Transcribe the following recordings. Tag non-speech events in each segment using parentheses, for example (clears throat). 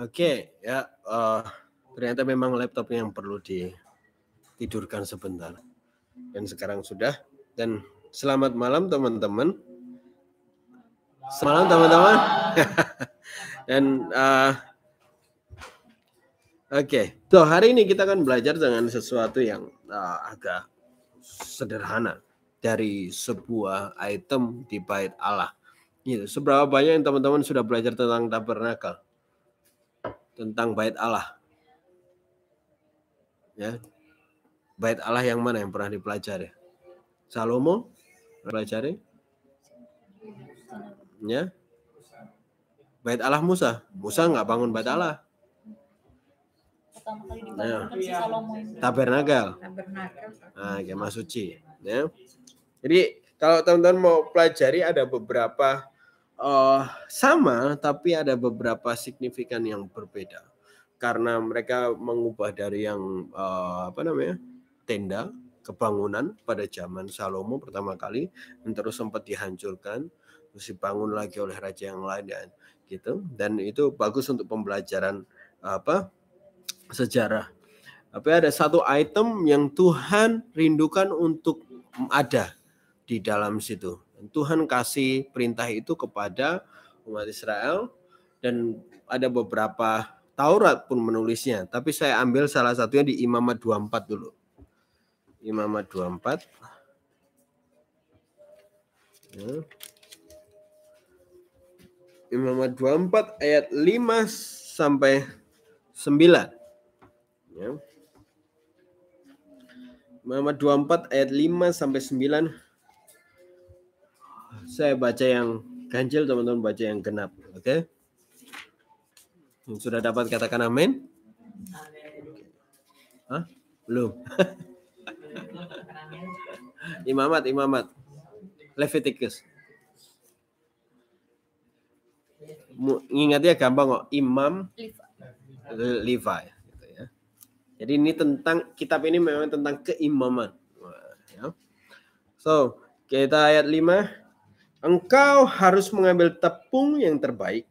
Oke, ya uh, ternyata memang laptop yang perlu ditidurkan sebentar. Dan sekarang sudah. Dan selamat malam teman-teman. Selamat teman-teman. (laughs) Dan uh, oke, okay. so hari ini kita akan belajar dengan sesuatu yang uh, agak sederhana dari sebuah item di bait Allah. Gitu. Seberapa banyak yang teman-teman sudah belajar tentang tabernakel? Tentang bait Allah. Ya. Bait Allah yang mana yang pernah dipelajari? Salomo pelajari? Ya. Bait Allah Musa. Musa nggak bangun bait Allah. Nah, tabernakel. Nah, kemah suci. Ya. Jadi kalau teman-teman mau pelajari ada beberapa uh, sama tapi ada beberapa signifikan yang berbeda. Karena mereka mengubah dari yang uh, apa namanya tenda kebangunan pada zaman Salomo pertama kali dan terus sempat dihancurkan terus dibangun lagi oleh raja yang lain dan gitu. Dan itu bagus untuk pembelajaran apa sejarah. Tapi ada satu item yang Tuhan rindukan untuk ada di dalam situ Tuhan kasih perintah itu kepada umat Israel dan ada beberapa Taurat pun menulisnya, tapi saya ambil salah satunya di Imamat 24 dulu. Imamat 24. Ya. Imamat 24 ayat 5 sampai 9. Ya. Imamat 24 ayat 5 sampai 9 saya baca yang ganjil, teman-teman baca yang genap. Oke? Okay? Sudah dapat katakan amin? Hah? Belum. (laughs) imamat, imamat. Leviticus. Ingatnya gampang kok. Imam Levi. Gitu ya. Jadi ini tentang kitab ini memang tentang keimaman. Ya. So kita ayat 5 engkau harus mengambil tepung yang terbaik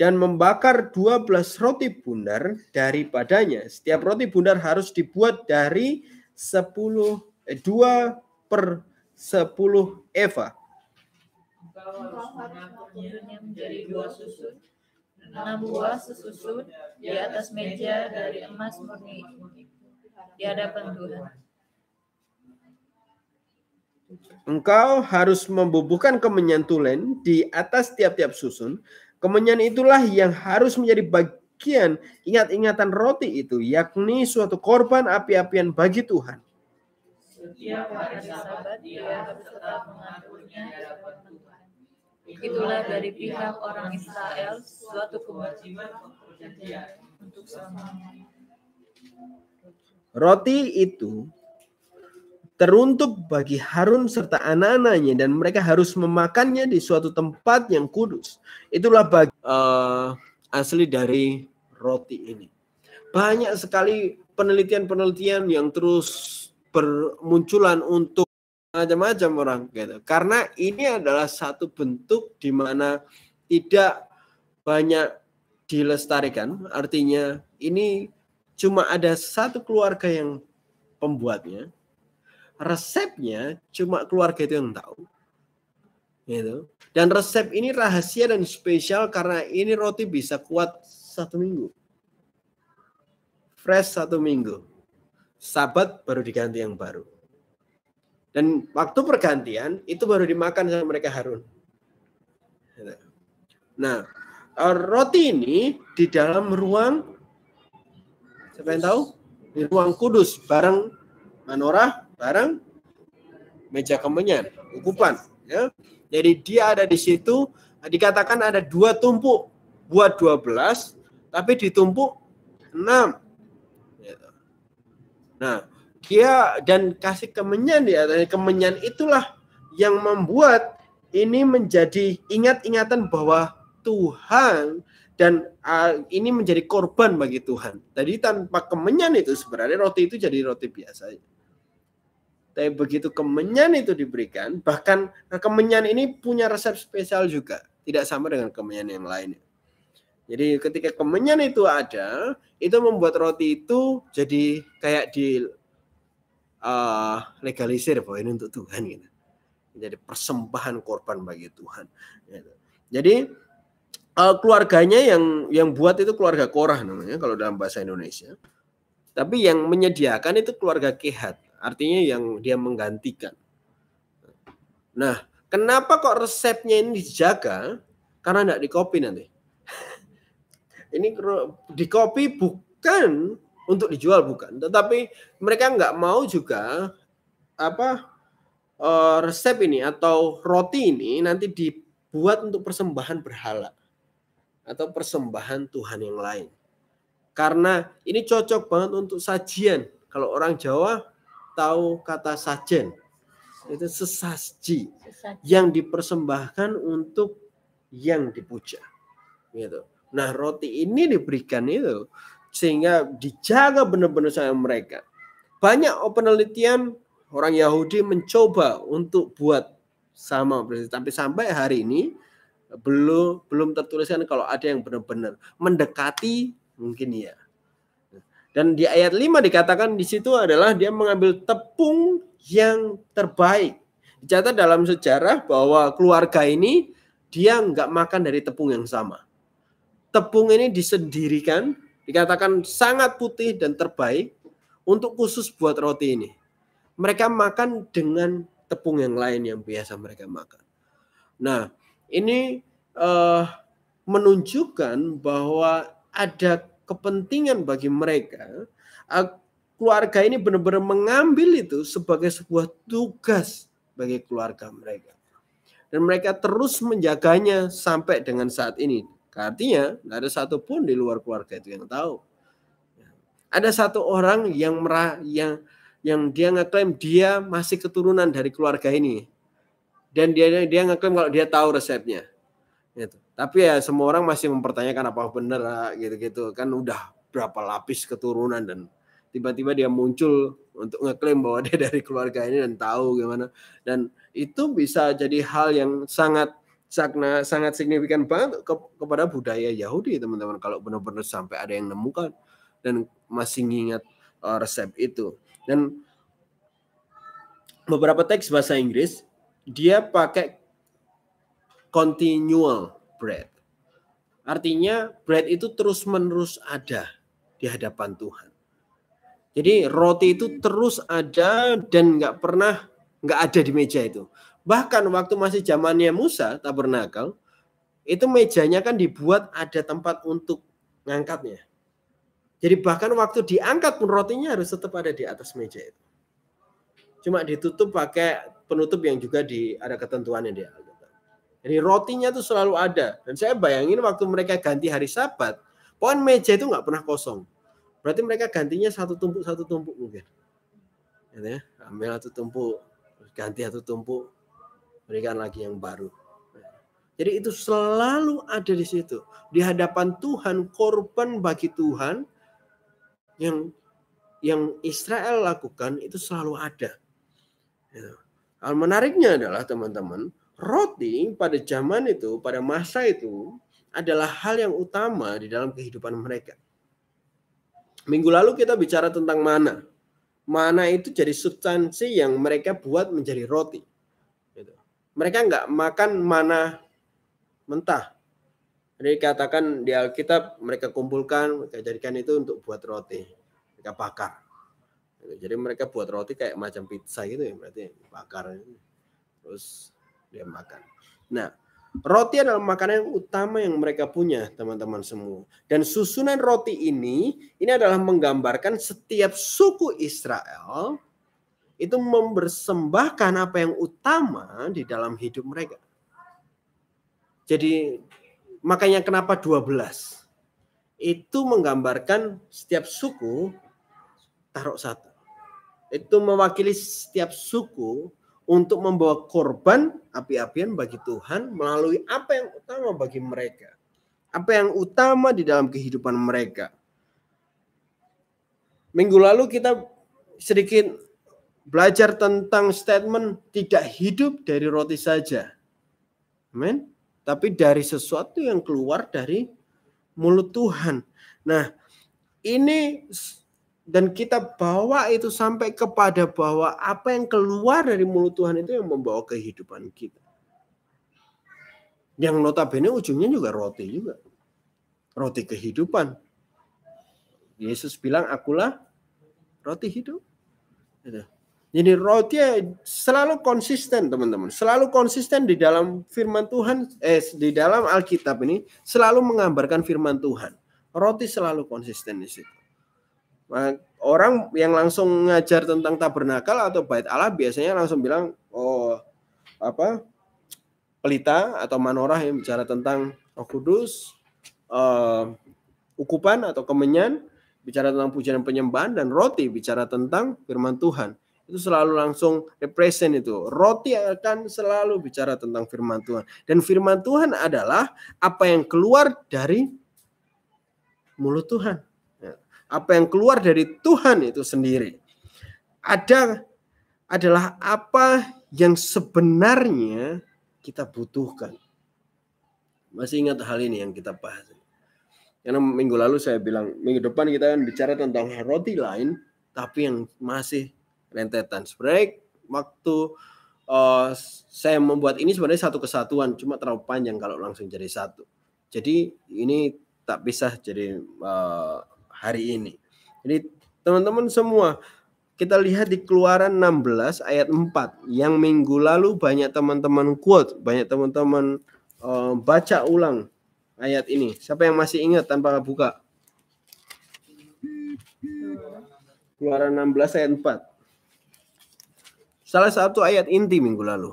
dan membakar 12 roti bundar daripadanya. Setiap roti bundar harus dibuat dari 10 eh, 2 per 10 eva. Engkau harus menjadi dua susun, enam buah sesusun di atas meja dari emas murni di hadapan Tuhan. Engkau harus membubuhkan kemenyan tulen di atas tiap-tiap susun. Kemenyan itulah yang harus menjadi bagian ingat-ingatan roti itu, yakni suatu korban api-apian bagi Tuhan. Setiap hari sabat dia harus tetap mengaturnya Itulah dari pihak orang Israel suatu kewajiban untuk selamanya. Roti itu teruntuk bagi Harun serta anak-anaknya dan mereka harus memakannya di suatu tempat yang kudus. Itulah bagi, uh, asli dari roti ini. Banyak sekali penelitian-penelitian yang terus bermunculan untuk macam-macam orang gitu. Karena ini adalah satu bentuk di mana tidak banyak dilestarikan. Artinya ini cuma ada satu keluarga yang pembuatnya resepnya cuma keluarga itu yang tahu. Gitu. Dan resep ini rahasia dan spesial karena ini roti bisa kuat satu minggu. Fresh satu minggu. Sabat baru diganti yang baru. Dan waktu pergantian itu baru dimakan sama mereka Harun. Gitu. Nah, roti ini di dalam ruang siapa yang tahu? Di ruang kudus bareng manorah barang meja kemenyan, ukupan. Ya. Jadi dia ada di situ, dikatakan ada dua tumpuk, buat 12, tapi ditumpuk 6. Gitu. Nah, dia dan kasih kemenyan di atas kemenyan itulah yang membuat ini menjadi ingat-ingatan bahwa Tuhan dan ini menjadi korban bagi Tuhan. Tadi tanpa kemenyan itu sebenarnya roti itu jadi roti biasa. Tapi begitu kemenyan itu diberikan, bahkan kemenyan ini punya resep spesial juga, tidak sama dengan kemenyan yang lainnya. Jadi ketika kemenyan itu ada, itu membuat roti itu jadi kayak di uh, legalisir bahwa ini untuk Tuhan gitu. Jadi persembahan korban bagi Tuhan. Gitu. Jadi uh, keluarganya yang yang buat itu keluarga Korah namanya kalau dalam bahasa Indonesia. Tapi yang menyediakan itu keluarga Kehat, artinya yang dia menggantikan. Nah, kenapa kok resepnya ini dijaga? Karena tidak dikopi nanti (laughs) ini di kopi bukan untuk dijual bukan, tetapi mereka nggak mau juga apa uh, resep ini atau roti ini nanti dibuat untuk persembahan berhala atau persembahan Tuhan yang lain. Karena ini cocok banget untuk sajian. Kalau orang Jawa tahu kata sajen, itu sesaji, sesaji. yang dipersembahkan untuk yang dipuja. Gitu. Nah, roti ini diberikan itu sehingga dijaga benar-benar sama mereka. Banyak penelitian orang Yahudi mencoba untuk buat sama tapi sampai hari ini belum belum tertuliskan kalau ada yang benar-benar mendekati mungkin ya. Dan di ayat 5 dikatakan di situ adalah dia mengambil tepung yang terbaik. Dicatat dalam sejarah bahwa keluarga ini dia nggak makan dari tepung yang sama tepung ini disendirikan, dikatakan sangat putih dan terbaik untuk khusus buat roti ini. Mereka makan dengan tepung yang lain yang biasa mereka makan. Nah, ini uh, menunjukkan bahwa ada kepentingan bagi mereka. Uh, keluarga ini benar-benar mengambil itu sebagai sebuah tugas bagi keluarga mereka. Dan mereka terus menjaganya sampai dengan saat ini Artinya nggak ada satupun di luar keluarga itu yang tahu. Ada satu orang yang merah yang yang dia ngeklaim dia masih keturunan dari keluarga ini dan dia dia ngeklaim kalau dia tahu resepnya. Gitu. Tapi ya semua orang masih mempertanyakan apa benar ah, gitu-gitu. Kan udah berapa lapis keturunan dan tiba-tiba dia muncul untuk ngeklaim bahwa dia (laughs) dari keluarga ini dan tahu gimana. Dan itu bisa jadi hal yang sangat sangat sangat signifikan banget ke, kepada budaya Yahudi teman-teman. Kalau benar-benar sampai ada yang nemukan dan masih ingat uh, resep itu. Dan beberapa teks bahasa Inggris dia pakai continual bread artinya bread itu terus menerus ada di hadapan Tuhan jadi roti itu terus ada dan nggak pernah nggak ada di meja itu Bahkan waktu masih zamannya Musa tabernakel, itu mejanya kan dibuat ada tempat untuk ngangkatnya. Jadi bahkan waktu diangkat pun rotinya harus tetap ada di atas meja itu. Cuma ditutup pakai penutup yang juga di ada ketentuannya dia. Jadi rotinya itu selalu ada. Dan saya bayangin waktu mereka ganti hari Sabat, pohon meja itu nggak pernah kosong. Berarti mereka gantinya satu tumpuk satu tumpuk mungkin. Ya, ambil satu tumpuk, ganti satu tumpuk, berikan lagi yang baru. Jadi itu selalu ada di situ. Di hadapan Tuhan, korban bagi Tuhan yang yang Israel lakukan itu selalu ada. Ya. Hal menariknya adalah teman-teman, roti pada zaman itu, pada masa itu adalah hal yang utama di dalam kehidupan mereka. Minggu lalu kita bicara tentang mana. Mana itu jadi substansi yang mereka buat menjadi roti mereka nggak makan mana mentah. Jadi katakan di Alkitab mereka kumpulkan, mereka jadikan itu untuk buat roti. Mereka bakar. Jadi mereka buat roti kayak macam pizza gitu ya, berarti bakar. Terus dia makan. Nah, roti adalah makanan yang utama yang mereka punya, teman-teman semua. Dan susunan roti ini, ini adalah menggambarkan setiap suku Israel itu mempersembahkan apa yang utama di dalam hidup mereka. Jadi makanya kenapa 12? Itu menggambarkan setiap suku taruh satu. Itu mewakili setiap suku untuk membawa korban api-apian bagi Tuhan melalui apa yang utama bagi mereka. Apa yang utama di dalam kehidupan mereka. Minggu lalu kita sedikit belajar tentang statement tidak hidup dari roti saja. Amin. Tapi dari sesuatu yang keluar dari mulut Tuhan. Nah, ini dan kita bawa itu sampai kepada bahwa apa yang keluar dari mulut Tuhan itu yang membawa kehidupan kita. Yang notabene ujungnya juga roti juga. Roti kehidupan. Yesus bilang, akulah roti hidup. Gitu. Jadi roti selalu konsisten teman-teman. Selalu konsisten di dalam firman Tuhan. Eh, di dalam Alkitab ini selalu menggambarkan firman Tuhan. Roti selalu konsisten di situ. Nah, orang yang langsung ngajar tentang tabernakel atau bait Allah biasanya langsung bilang, oh apa pelita atau manorah yang bicara tentang Roh Kudus, uh, ukupan atau kemenyan bicara tentang pujian dan penyembahan dan roti bicara tentang firman Tuhan. Itu selalu langsung represent itu. Roti akan selalu bicara tentang firman Tuhan. Dan firman Tuhan adalah apa yang keluar dari mulut Tuhan apa yang keluar dari Tuhan itu sendiri. Ada adalah apa yang sebenarnya kita butuhkan. Masih ingat hal ini yang kita bahas. Karena minggu lalu saya bilang, minggu depan kita akan bicara tentang roti lain, tapi yang masih rentetan. Sebenarnya waktu uh, saya membuat ini sebenarnya satu kesatuan, cuma terlalu panjang kalau langsung jadi satu. Jadi ini tak bisa jadi uh, hari ini. Jadi teman-teman semua kita lihat di Keluaran 16 ayat 4 yang minggu lalu banyak teman-teman quote, banyak teman-teman uh, baca ulang ayat ini. Siapa yang masih ingat tanpa buka? Keluaran 16 ayat 4. Salah satu ayat inti minggu lalu.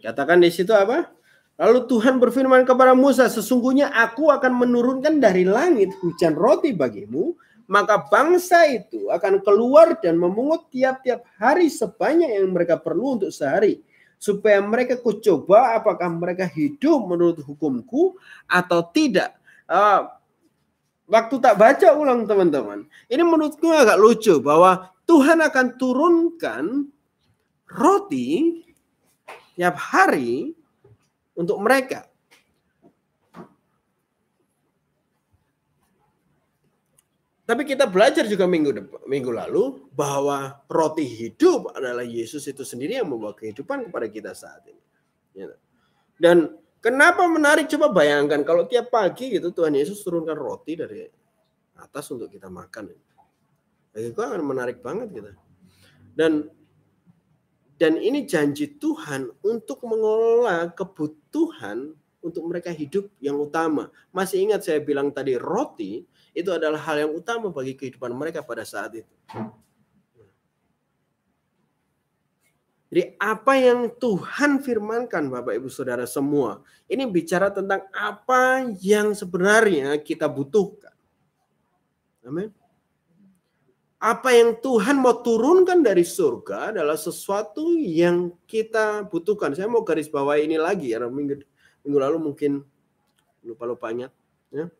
Katakan di situ apa? Lalu Tuhan berfirman kepada Musa, sesungguhnya aku akan menurunkan dari langit hujan roti bagimu, maka bangsa itu akan keluar dan memungut tiap-tiap hari sebanyak yang mereka perlu untuk sehari, supaya mereka kucoba apakah mereka hidup menurut hukumku atau tidak. Uh, waktu tak baca ulang teman-teman, ini menurutku agak lucu bahwa Tuhan akan turunkan roti tiap hari untuk mereka. Tapi kita belajar juga minggu minggu lalu bahwa roti hidup adalah Yesus itu sendiri yang membawa kehidupan kepada kita saat ini. Ya. Dan kenapa menarik? Coba bayangkan kalau tiap pagi gitu Tuhan Yesus turunkan roti dari atas untuk kita makan. Bagi akan menarik banget gitu. Dan dan ini janji Tuhan untuk mengelola kebutuhan untuk mereka hidup yang utama. Masih ingat saya bilang tadi roti itu adalah hal yang utama bagi kehidupan mereka pada saat itu. Jadi apa yang Tuhan firmankan Bapak Ibu Saudara semua. Ini bicara tentang apa yang sebenarnya kita butuhkan. Amin apa yang Tuhan mau turunkan dari surga adalah sesuatu yang kita butuhkan. Saya mau garis bawah ini lagi ya minggu, minggu lalu mungkin lupa lupanya. Ya.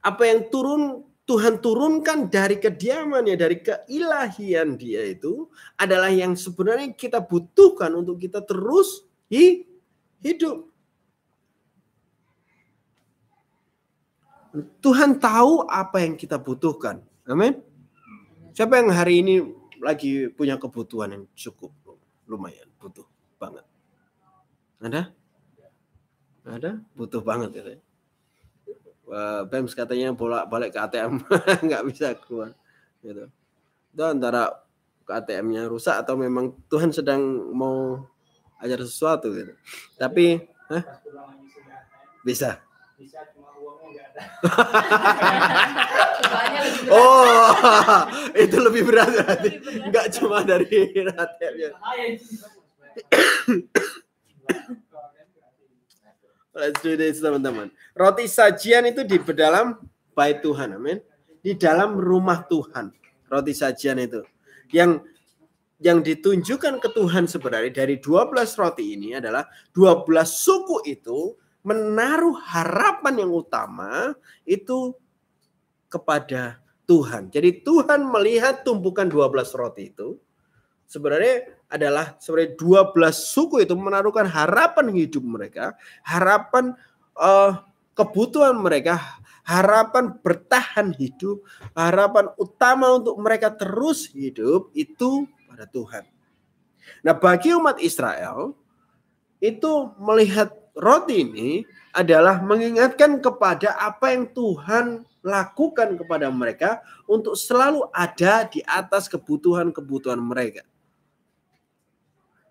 Apa yang turun Tuhan turunkan dari kediamannya, dari keilahian dia itu adalah yang sebenarnya kita butuhkan untuk kita terus hidup. Tuhan tahu apa yang kita butuhkan. Amin. Siapa yang hari ini lagi punya kebutuhan yang cukup lumayan butuh banget? Ada? Ada? Butuh banget ya. BEMS katanya bolak balik ke ATM (laughs) nggak bisa keluar gitu. Itu antara ATM-nya rusak atau memang Tuhan sedang mau ajar sesuatu gitu. Tapi huh? bisa. Bisa oh, (laughs) itu lebih berat berarti. Enggak cuma dari rakyatnya. Let's do this teman-teman. Roti sajian itu di dalam bait Tuhan, amin. Di dalam rumah Tuhan. Roti sajian itu. Yang yang ditunjukkan ke Tuhan sebenarnya dari 12 roti ini adalah 12 suku itu menaruh harapan yang utama itu kepada Tuhan. Jadi Tuhan melihat tumpukan 12 roti itu sebenarnya adalah sebenarnya 12 suku itu menaruhkan harapan hidup mereka, harapan uh, kebutuhan mereka, harapan bertahan hidup, harapan utama untuk mereka terus hidup itu pada Tuhan. Nah, bagi umat Israel itu melihat roti ini adalah mengingatkan kepada apa yang Tuhan lakukan kepada mereka untuk selalu ada di atas kebutuhan-kebutuhan mereka.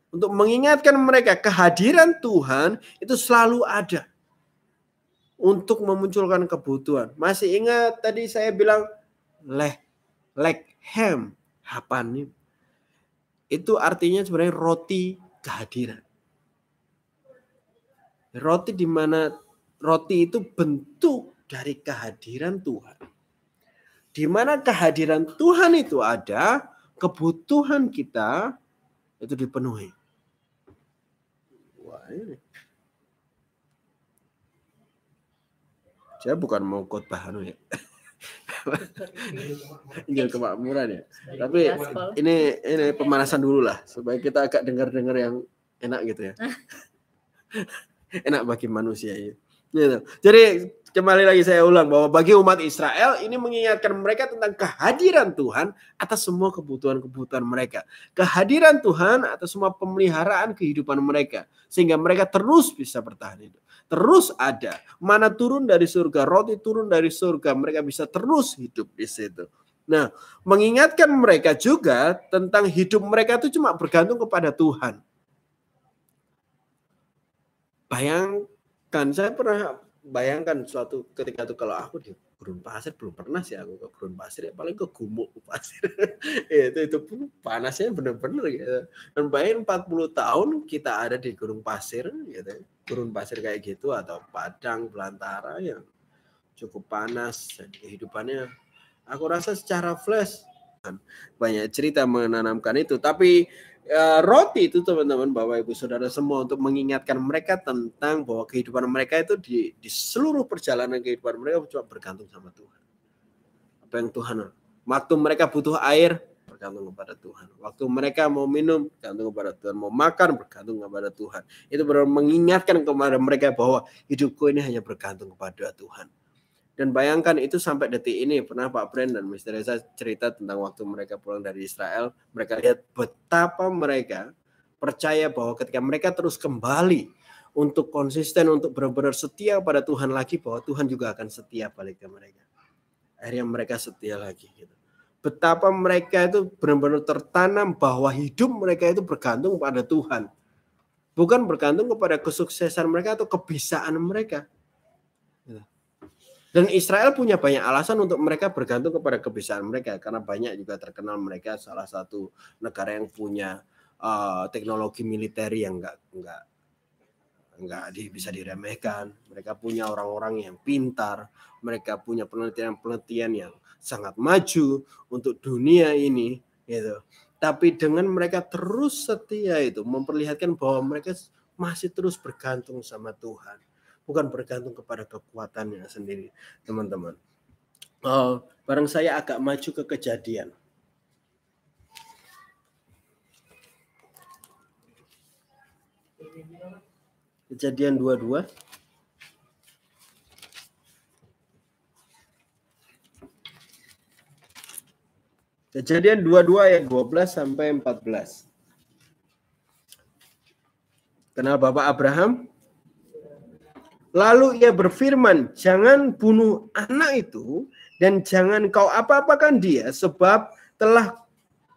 Untuk mengingatkan mereka kehadiran Tuhan itu selalu ada untuk memunculkan kebutuhan. Masih ingat tadi saya bilang leh lekhem hapanim. Itu artinya sebenarnya roti kehadiran. Roti di mana roti itu bentuk dari kehadiran Tuhan. Di mana kehadiran Tuhan itu ada, kebutuhan kita itu dipenuhi. Wah, ini. Saya bukan mau khotbah anu ya. (laughs) Injil kemakmuran ya. Tapi ini ini pemanasan dulu lah supaya kita agak dengar-dengar yang enak gitu ya. (laughs) (laughs) enak bagi manusia ya. Gitu. Jadi kembali lagi saya ulang bahwa bagi umat Israel ini mengingatkan mereka tentang kehadiran Tuhan atas semua kebutuhan-kebutuhan mereka. Kehadiran Tuhan atas semua pemeliharaan kehidupan mereka sehingga mereka terus bisa bertahan hidup. Terus ada. Mana turun dari surga, roti turun dari surga, mereka bisa terus hidup di situ. Nah, mengingatkan mereka juga tentang hidup mereka itu cuma bergantung kepada Tuhan. Bayangkan, saya pernah bayangkan suatu ketika itu kalau aku di gurun pasir belum pernah sih aku ke gurun pasir ya paling ke gumuk pasir. (laughs) Itu itu pun panasnya bener-bener gitu. Dan bayangin 40 tahun kita ada di gurun pasir gitu gurun pasir kayak gitu atau padang belantara yang cukup panas dan kehidupannya aku rasa secara flash. Banyak cerita menanamkan itu. Tapi Ya, roti itu teman-teman Bapak Ibu Saudara semua untuk mengingatkan mereka tentang bahwa kehidupan mereka itu di, di seluruh perjalanan kehidupan mereka cuma bergantung sama Tuhan. Apa yang Tuhan waktu mereka butuh air bergantung kepada Tuhan. Waktu mereka mau minum bergantung kepada Tuhan, mau makan bergantung kepada Tuhan. Itu benar mengingatkan kepada mereka bahwa hidupku ini hanya bergantung kepada Tuhan. Dan bayangkan itu sampai detik ini pernah Pak Brand dan Mr. Reza cerita tentang waktu mereka pulang dari Israel, mereka lihat betapa mereka percaya bahwa ketika mereka terus kembali untuk konsisten untuk benar-benar setia pada Tuhan lagi bahwa Tuhan juga akan setia balik ke mereka. Akhirnya mereka setia lagi gitu. Betapa mereka itu benar-benar tertanam bahwa hidup mereka itu bergantung pada Tuhan. Bukan bergantung kepada kesuksesan mereka atau kebisaan mereka. Dan Israel punya banyak alasan untuk mereka bergantung kepada kebiasaan mereka karena banyak juga terkenal mereka salah satu negara yang punya uh, teknologi militer yang enggak enggak enggak di, bisa diremehkan. Mereka punya orang-orang yang pintar, mereka punya penelitian-penelitian yang sangat maju untuk dunia ini gitu. Tapi dengan mereka terus setia itu memperlihatkan bahwa mereka masih terus bergantung sama Tuhan bukan bergantung kepada kekuatannya sendiri, teman-teman. Uh, barang saya agak maju ke kejadian. Kejadian 22. Kejadian 22 ayat 12 sampai 14. Kenal Bapak Abraham? Lalu ia berfirman, jangan bunuh anak itu dan jangan kau apa-apakan dia sebab telah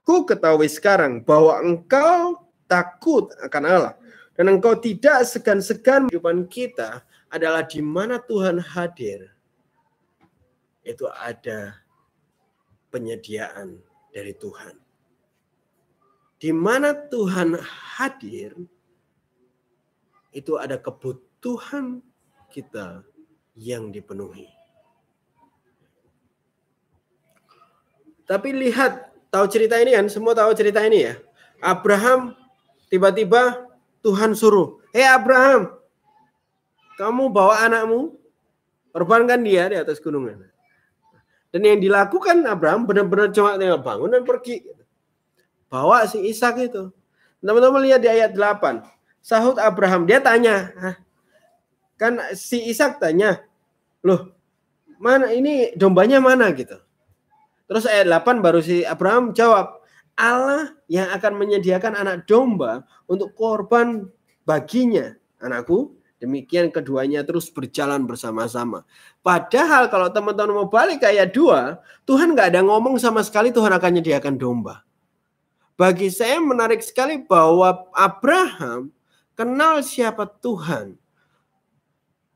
ku ketahui sekarang bahwa engkau takut akan Allah dan engkau tidak segan-segan kehidupan kita adalah di mana Tuhan hadir. Itu ada penyediaan dari Tuhan. Di mana Tuhan hadir, itu ada kebutuhan kita yang dipenuhi. Tapi lihat, tahu cerita ini kan? Semua tahu cerita ini ya. Abraham tiba-tiba Tuhan suruh, "Hei Abraham, kamu bawa anakmu, korbankan dia di atas gunungan." Dan yang dilakukan Abraham benar-benar cuma tinggal bangun dan pergi. bawa si Ishak itu. Teman-teman lihat di ayat 8. Sahut Abraham, dia tanya, kan si Ishak tanya, loh mana ini dombanya mana gitu. Terus ayat 8 baru si Abraham jawab, Allah yang akan menyediakan anak domba untuk korban baginya, anakku. Demikian keduanya terus berjalan bersama-sama. Padahal kalau teman-teman mau balik ke ayat 2, Tuhan nggak ada ngomong sama sekali Tuhan akan menyediakan domba. Bagi saya menarik sekali bahwa Abraham kenal siapa Tuhan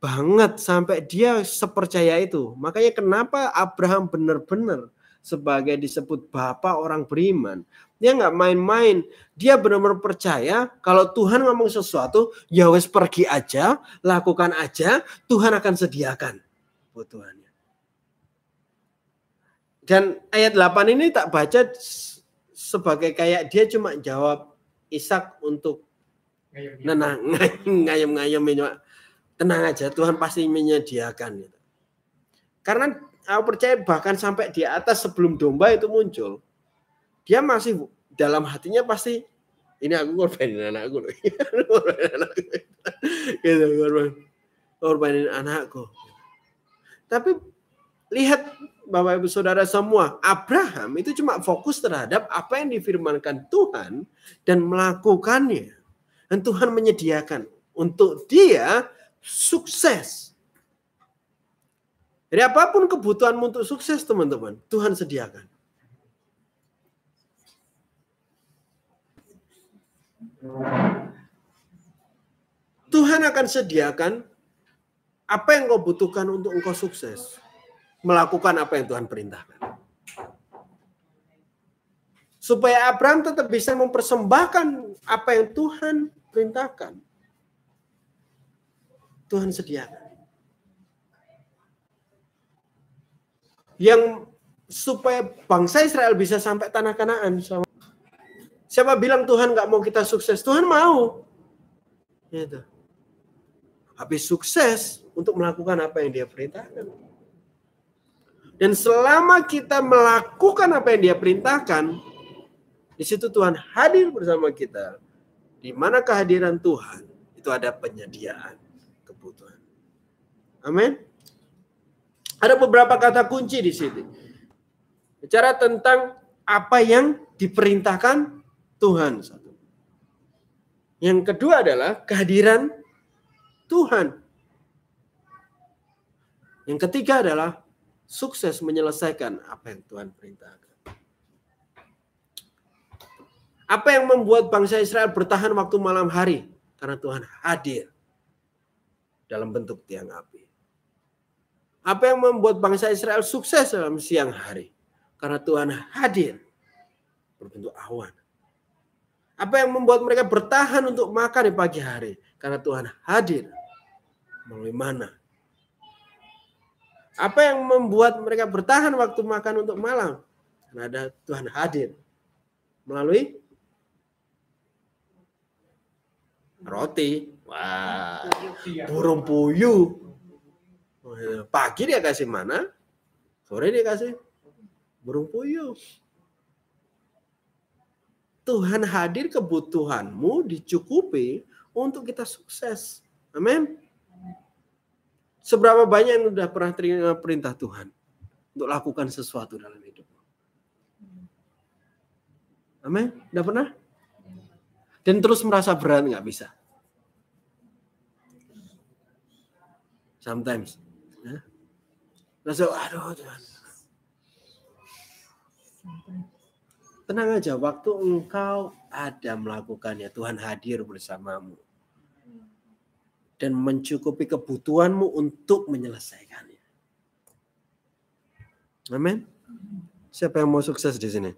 banget sampai dia sepercaya itu. Makanya kenapa Abraham benar-benar sebagai disebut bapak orang beriman. Dia nggak main-main. Dia benar-benar percaya kalau Tuhan ngomong sesuatu, ya wes pergi aja, lakukan aja, Tuhan akan sediakan kebutuhannya. Dan ayat 8 ini tak baca sebagai kayak dia cuma jawab Ishak untuk nenang (laughs) ngayem-ngayem tenang aja Tuhan pasti menyediakan Karena aku percaya bahkan sampai di atas sebelum domba itu muncul, dia masih dalam hatinya pasti ini aku korbanin anakku loh. (laughs) gitu, korban, korbanin anakku. Tapi lihat Bapak Ibu Saudara semua, Abraham itu cuma fokus terhadap apa yang difirmankan Tuhan dan melakukannya. Dan Tuhan menyediakan untuk dia sukses jadi apa pun kebutuhanmu untuk sukses teman-teman, Tuhan sediakan. Tuhan akan sediakan apa yang kau butuhkan untuk engkau sukses. Melakukan apa yang Tuhan perintahkan. Supaya Abraham tetap bisa mempersembahkan apa yang Tuhan perintahkan. Tuhan sediakan. yang supaya bangsa Israel bisa sampai tanah Kanaan. Siapa bilang Tuhan nggak mau kita sukses? Tuhan mau. Gitu. Habis sukses untuk melakukan apa yang dia perintahkan. Dan selama kita melakukan apa yang dia perintahkan, di situ Tuhan hadir bersama kita. Di mana kehadiran Tuhan, itu ada penyediaan kebutuhan. Amin. Ada beberapa kata kunci di sini. Bicara tentang apa yang diperintahkan Tuhan. Yang kedua adalah kehadiran Tuhan. Yang ketiga adalah sukses menyelesaikan apa yang Tuhan perintahkan. Apa yang membuat bangsa Israel bertahan waktu malam hari? Karena Tuhan hadir dalam bentuk tiang api. Apa yang membuat bangsa Israel sukses dalam siang hari? Karena Tuhan hadir berbentuk awan. Apa yang membuat mereka bertahan untuk makan di pagi hari? Karena Tuhan hadir melalui mana? Apa yang membuat mereka bertahan waktu makan untuk malam? Karena ada Tuhan hadir melalui roti. Wah, burung puyuh Pagi dia kasih mana? Sore dia kasih burung puyuh. Tuhan hadir kebutuhanmu dicukupi untuk kita sukses. Amin. Seberapa banyak yang sudah pernah terima perintah Tuhan untuk lakukan sesuatu dalam hidup? Amin. Udah pernah? Dan terus merasa berat nggak bisa. Sometimes. Langsung, aduh Tuhan. Tenang aja, waktu engkau ada melakukannya, Tuhan hadir bersamamu. Dan mencukupi kebutuhanmu untuk menyelesaikannya. Amin. Siapa yang mau sukses di sini?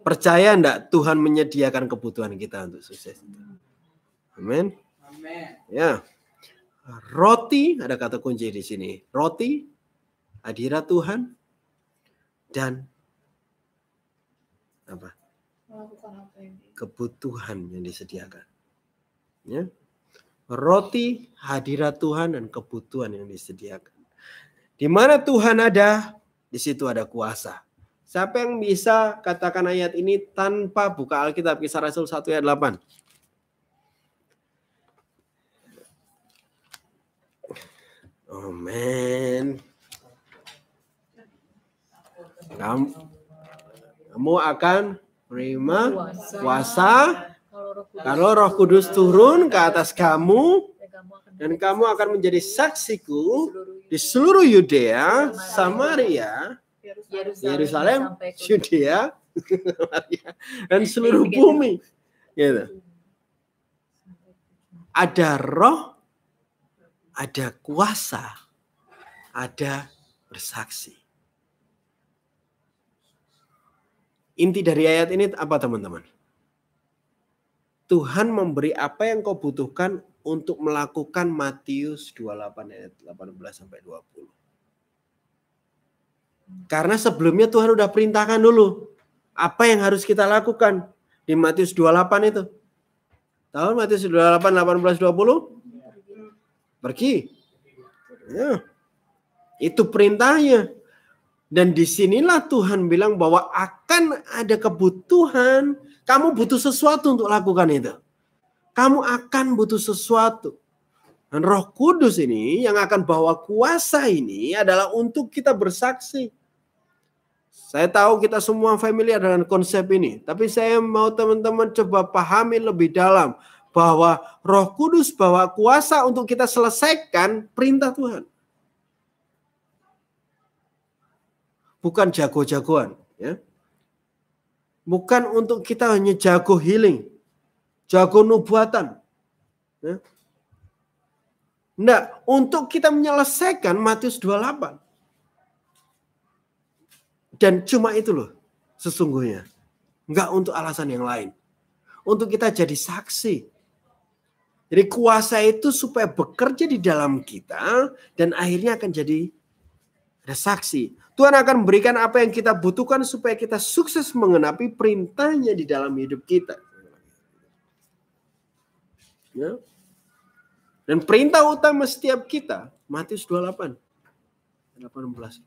Percaya enggak Tuhan menyediakan kebutuhan kita untuk sukses? Amin. Ya. Roti, ada kata kunci di sini. Roti, hadirat Tuhan, dan apa? Kebutuhan yang disediakan. Ya. Roti, hadirat Tuhan, dan kebutuhan yang disediakan. Di mana Tuhan ada, di situ ada kuasa. Siapa yang bisa katakan ayat ini tanpa buka Alkitab kisah Rasul 1 ayat 8? Oh man. Kamu, kamu akan menerima kuasa kalau Roh Kudus turun ke atas kamu dan kamu akan menjadi saksiku di seluruh Yudea, Samaria, Yerusalem, Yudea, (laughs) dan seluruh bumi. Gitu. Ada roh, ada kuasa, ada bersaksi. Inti dari ayat ini apa teman-teman? Tuhan memberi apa yang kau butuhkan untuk melakukan Matius 28 ayat 18 sampai 20. Karena sebelumnya Tuhan udah perintahkan dulu apa yang harus kita lakukan di Matius 28 itu. Tahu Matius 28 18 20? Pergi. Ya. Itu perintahnya. Dan di sinilah Tuhan bilang bahwa akan ada kebutuhan. Kamu butuh sesuatu untuk lakukan itu. Kamu akan butuh sesuatu. Dan roh kudus ini yang akan bawa kuasa ini adalah untuk kita bersaksi. Saya tahu kita semua familiar dengan konsep ini. Tapi saya mau teman-teman coba pahami lebih dalam. Bahwa roh kudus bawa kuasa untuk kita selesaikan perintah Tuhan. bukan jago-jagoan ya. Bukan untuk kita hanya jago healing, jago nubuatan. Ya. Enggak, untuk kita menyelesaikan Matius 28. Dan cuma itu loh sesungguhnya. Enggak untuk alasan yang lain. Untuk kita jadi saksi. Jadi kuasa itu supaya bekerja di dalam kita dan akhirnya akan jadi ada saksi. Tuhan akan memberikan apa yang kita butuhkan supaya kita sukses mengenapi perintahnya di dalam hidup kita. Ya. Dan perintah utama setiap kita, Matius 28, 18.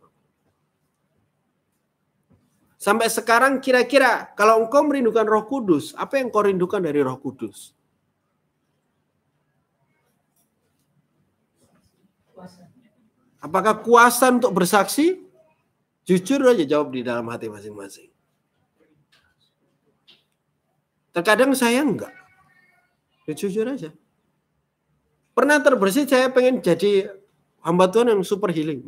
Sampai sekarang kira-kira kalau engkau merindukan roh kudus, apa yang kau rindukan dari roh kudus? Apakah kuasa untuk bersaksi? Jujur aja jawab di dalam hati masing-masing. Terkadang saya enggak. Ya, jujur aja. Pernah terbersih saya pengen jadi hamba Tuhan yang super healing. (laughs)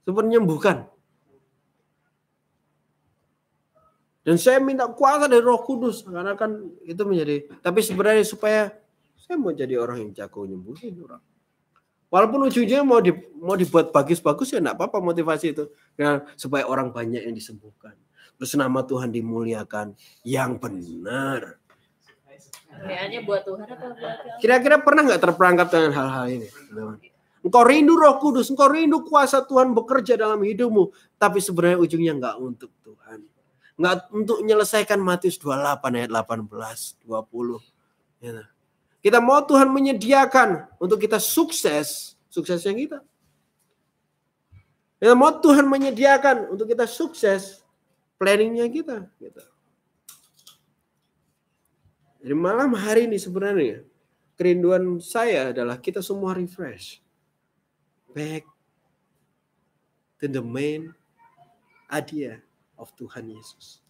Super menyembuhkan. Dan saya minta kuasa dari Roh Kudus karena kan itu menjadi tapi sebenarnya supaya saya mau jadi orang yang jago nyembuhin orang. Walaupun ujungnya mau di, mau dibuat bagus-bagus ya enggak apa-apa motivasi itu. Ya, supaya orang banyak yang disembuhkan. Terus nama Tuhan dimuliakan yang benar. Kayaknya buat Tuhan apa buat Kira-kira pernah nggak terperangkap dengan hal-hal ini? Engkau rindu roh kudus, engkau rindu kuasa Tuhan bekerja dalam hidupmu. Tapi sebenarnya ujungnya nggak untuk Tuhan. Nggak untuk menyelesaikan Matius 28 ayat 18, 20. Ya. Kita mau Tuhan menyediakan untuk kita sukses, suksesnya kita. Kita mau Tuhan menyediakan untuk kita sukses, planningnya kita. Gitu. Jadi malam hari ini sebenarnya kerinduan saya adalah kita semua refresh. Back to the main idea of Tuhan Yesus.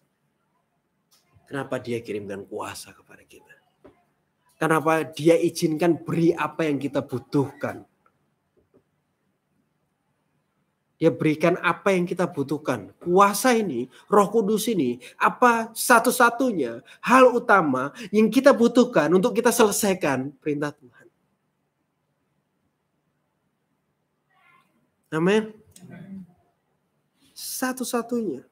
Kenapa dia kirimkan kuasa kepada kita? Kenapa dia izinkan beri apa yang kita butuhkan. Dia berikan apa yang kita butuhkan. Kuasa ini, roh kudus ini, apa satu-satunya hal utama yang kita butuhkan untuk kita selesaikan perintah Tuhan. Amin. Satu-satunya.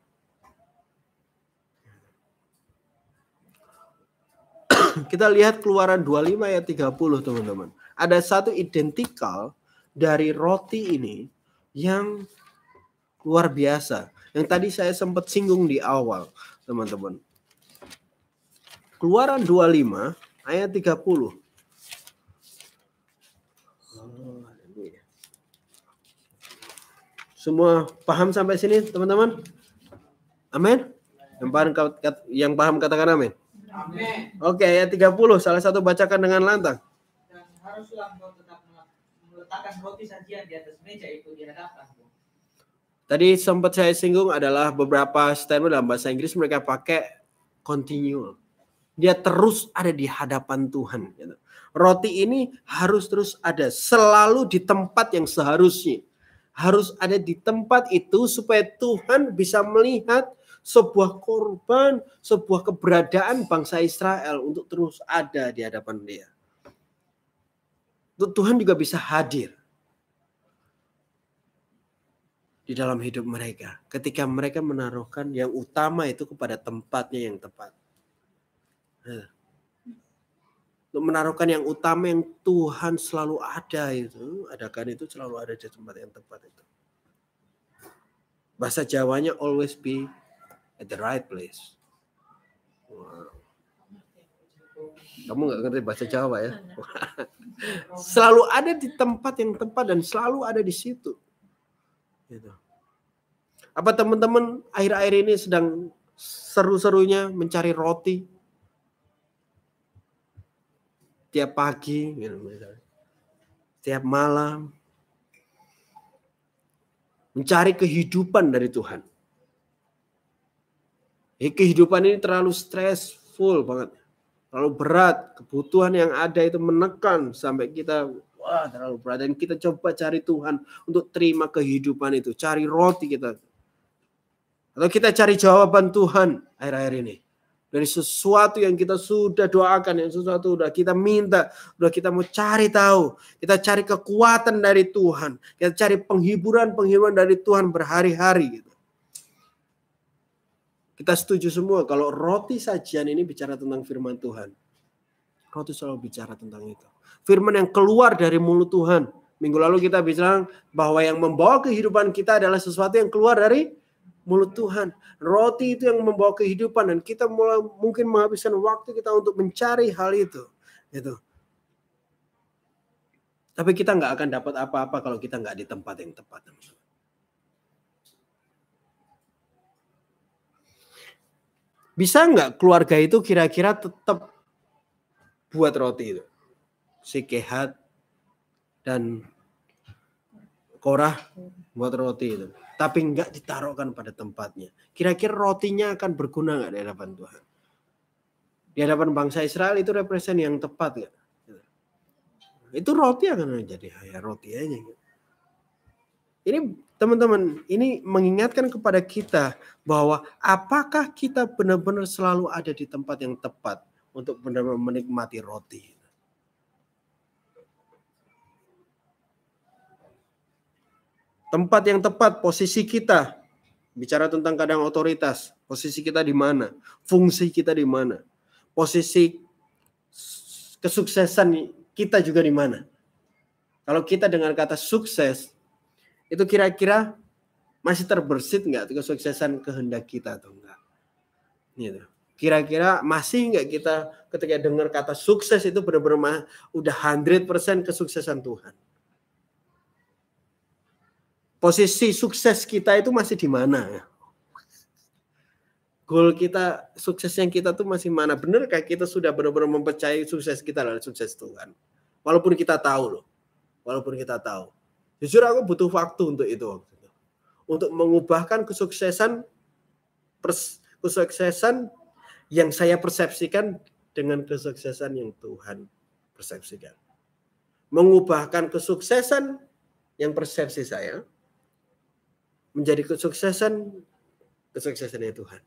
Kita lihat keluaran 25 ayat 30 teman-teman. Ada satu identikal dari roti ini yang luar biasa. Yang tadi saya sempat singgung di awal, teman-teman. Keluaran 25 ayat 30. Semua paham sampai sini, teman-teman? Amin. Yang paham, yang paham katakan amin. Amin. Oke, ayat 30 salah satu bacakan dengan lantang. Dan haruslah engkau tetap meletakkan roti sajian di atas meja itu di hadapanmu. Tadi sempat saya singgung adalah beberapa statement dalam bahasa Inggris mereka pakai continue. Dia terus ada di hadapan Tuhan. Gitu. Roti ini harus terus ada, selalu di tempat yang seharusnya. Harus ada di tempat itu supaya Tuhan bisa melihat sebuah korban, sebuah keberadaan bangsa Israel untuk terus ada di hadapan dia. Tuhan juga bisa hadir di dalam hidup mereka ketika mereka menaruhkan yang utama itu kepada tempatnya yang tepat. Untuk menaruhkan yang utama yang Tuhan selalu ada itu, adakan itu selalu ada di tempat yang tepat itu. Bahasa Jawanya always be at the right place. Wow. Kamu nggak ngerti bahasa Jawa ya? (laughs) selalu ada di tempat yang tepat dan selalu ada di situ. Gitu. Apa teman-teman akhir-akhir ini sedang seru-serunya mencari roti? Tiap pagi, gitu, tiap malam, mencari kehidupan dari Tuhan. Eh, kehidupan ini terlalu stressful banget. Terlalu berat. Kebutuhan yang ada itu menekan sampai kita wah terlalu berat. Dan kita coba cari Tuhan untuk terima kehidupan itu. Cari roti kita. Atau kita cari jawaban Tuhan akhir-akhir ini. Dari sesuatu yang kita sudah doakan, yang sesuatu sudah kita minta, sudah kita mau cari tahu. Kita cari kekuatan dari Tuhan. Kita cari penghiburan-penghiburan dari Tuhan berhari-hari. Gitu. Kita setuju semua kalau roti sajian ini bicara tentang firman Tuhan. Roti selalu bicara tentang itu. Firman yang keluar dari mulut Tuhan. Minggu lalu kita bilang bahwa yang membawa kehidupan kita adalah sesuatu yang keluar dari mulut Tuhan. Roti itu yang membawa kehidupan dan kita mulai mungkin menghabiskan waktu kita untuk mencari hal itu. Gitu. Tapi kita nggak akan dapat apa-apa kalau kita nggak di tempat yang tepat. Bisa nggak keluarga itu kira-kira tetap buat roti itu? Si Kehat dan Korah buat roti itu. Tapi nggak ditaruhkan pada tempatnya. Kira-kira rotinya akan berguna nggak di hadapan Tuhan? Di hadapan bangsa Israel itu represent yang tepat nggak? Itu roti akan menjadi ya roti aja. Ini teman-teman, ini mengingatkan kepada kita bahwa apakah kita benar-benar selalu ada di tempat yang tepat untuk benar-benar menikmati roti. Tempat yang tepat, posisi kita. Bicara tentang kadang otoritas, posisi kita di mana, fungsi kita di mana, posisi kesuksesan kita juga di mana. Kalau kita dengan kata sukses, itu kira-kira masih terbersit nggak kesuksesan kehendak kita atau enggak? Gitu. Kira-kira masih nggak kita ketika dengar kata sukses itu benar-benar udah 100% kesuksesan Tuhan. Posisi sukses kita itu masih di mana? Goal kita, sukses yang kita tuh masih mana? Benar kayak kita sudah benar-benar mempercayai sukses kita adalah sukses Tuhan. Walaupun kita tahu loh. Walaupun kita tahu. Jujur aku butuh waktu untuk itu Untuk mengubahkan kesuksesan pers, kesuksesan yang saya persepsikan dengan kesuksesan yang Tuhan persepsikan. Mengubahkan kesuksesan yang persepsi saya menjadi kesuksesan kesuksesannya Tuhan.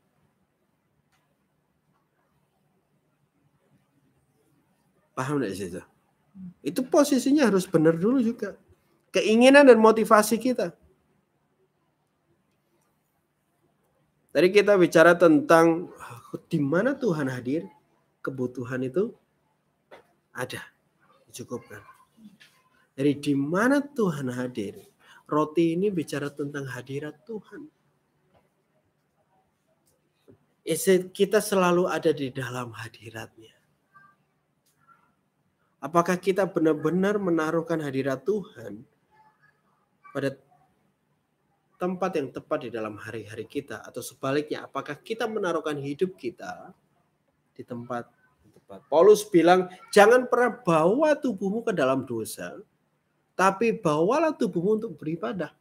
Paham tidak sih itu? Itu posisinya harus benar dulu juga keinginan dan motivasi kita. Tadi kita bicara tentang di mana Tuhan hadir, kebutuhan itu ada, dicukupkan. Dari di mana Tuhan hadir, roti ini bicara tentang hadirat Tuhan. Kita selalu ada di dalam hadiratnya. Apakah kita benar-benar menaruhkan hadirat Tuhan pada tempat yang tepat di dalam hari-hari kita atau sebaliknya apakah kita menaruhkan hidup kita di tempat tepat. Paulus bilang jangan pernah bawa tubuhmu ke dalam dosa tapi bawalah tubuhmu untuk beribadah.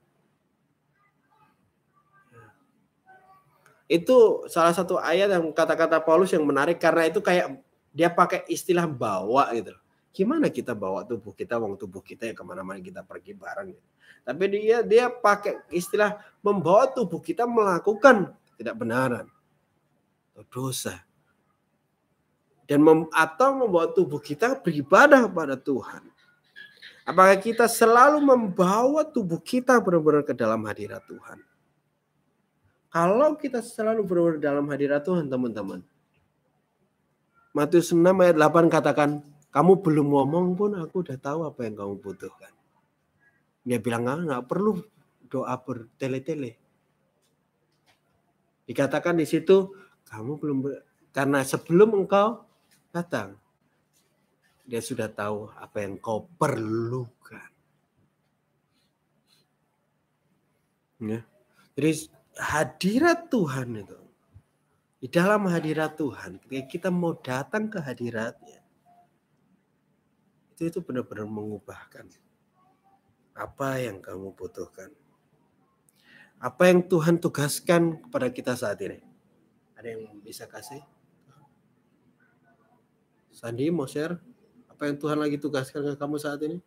Itu salah satu ayat yang kata-kata Paulus yang menarik karena itu kayak dia pakai istilah bawa gitu. Gimana kita bawa tubuh kita, uang tubuh kita ya ke mana-mana kita pergi bareng. Gitu. Tapi dia dia pakai istilah membawa tubuh kita melakukan tidak benaran atau dosa. Dan mem, atau membawa tubuh kita beribadah pada Tuhan. Apakah kita selalu membawa tubuh kita benar-benar ke dalam hadirat Tuhan? Kalau kita selalu benar-benar dalam hadirat Tuhan, teman-teman. Matius 6 ayat 8 katakan, kamu belum ngomong pun aku udah tahu apa yang kamu butuhkan. Dia bilang ah, nggak perlu doa bertele-tele. Dikatakan di situ kamu belum karena sebelum engkau datang dia sudah tahu apa yang kau perlukan. Ya. Jadi hadirat Tuhan itu di dalam hadirat Tuhan ketika kita mau datang ke hadiratnya itu itu benar-benar mengubahkan apa yang kamu butuhkan? Apa yang Tuhan tugaskan kepada kita saat ini? Ada yang bisa kasih? Sandi mau share? Apa yang Tuhan lagi tugaskan ke kamu saat ini?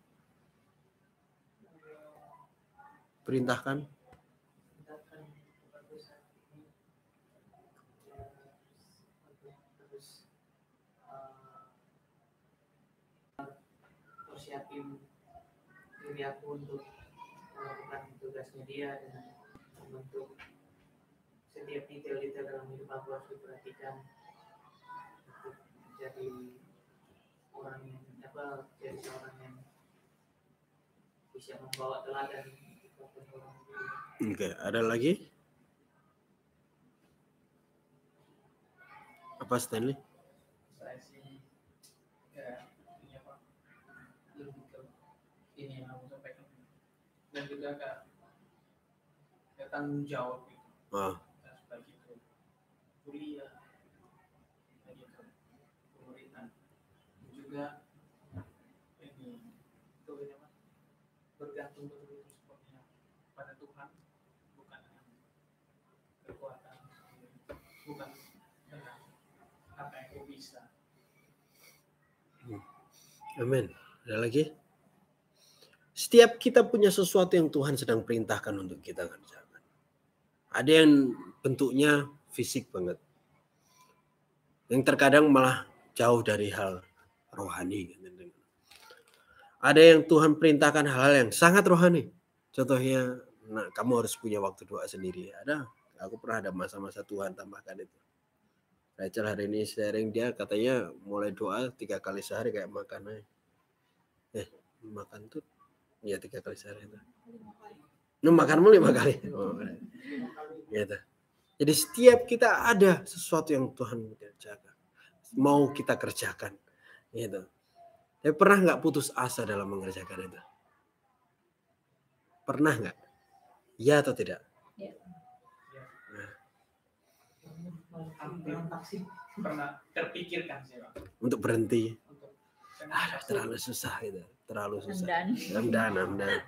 Perintahkan. Diri aku untuk melakukan tugasnya dia dengan membentuk setiap detail-detail dalam hidup aku harus diperhatikan untuk jadi orang yang apa jadi seorang yang bisa membawa teladan Oke, ada lagi? Apa Stanley? saya sih ya ini apa lebih ke ini yang aku sampaikan dan juga kak ya, tanggung jawab gitu. Oh, Nah, sebagai itu kuliah sebagai itu pemerintahan. Juga ini itu apa? Bergantung betul sepenuhnya pada Tuhan bukan dengan kekuatan bukan dengan apa yang kau bisa. Amin. Ada lagi? Setiap kita punya sesuatu yang Tuhan sedang perintahkan untuk kita kerjakan. Ada yang bentuknya fisik banget. Yang terkadang malah jauh dari hal rohani. Ada yang Tuhan perintahkan hal-hal yang sangat rohani. Contohnya, nah, kamu harus punya waktu doa sendiri. Ada, aku pernah ada masa-masa Tuhan tambahkan itu. Rachel hari ini sharing dia katanya mulai doa tiga kali sehari kayak makan aja. Eh, makan tuh ya tiga kali sehari itu. Lu makanmu lima kali. Oh, gitu. Jadi setiap kita ada sesuatu yang Tuhan kerjakan. Mau kita kerjakan. Gitu. Tapi pernah nggak putus asa dalam mengerjakan itu? Pernah nggak? Ya atau tidak? hampir pernah terpikirkan sih Pak, Untuk berhenti. untuk Aduh, terlalu susah itu. Terlalu susah. Dan Ramdan, ramdan.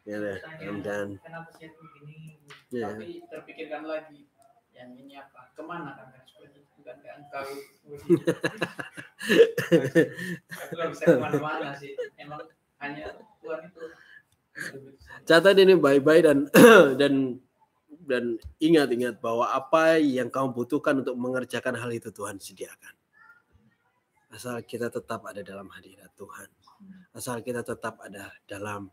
Gitu, ramdan. kenapa sih begini Ya. tapi terpikirkan lagi yang ini apa ke mana kan kan seperti itu kan kan engkau aku nggak bisa ke mana-mana sih emang hanya Tuhan itu Catat ini baik-baik dan (clears throat) dan dan ingat-ingat bahwa apa yang kamu butuhkan untuk mengerjakan hal itu Tuhan sediakan. Asal kita tetap ada dalam hadirat Tuhan. Asal kita tetap ada dalam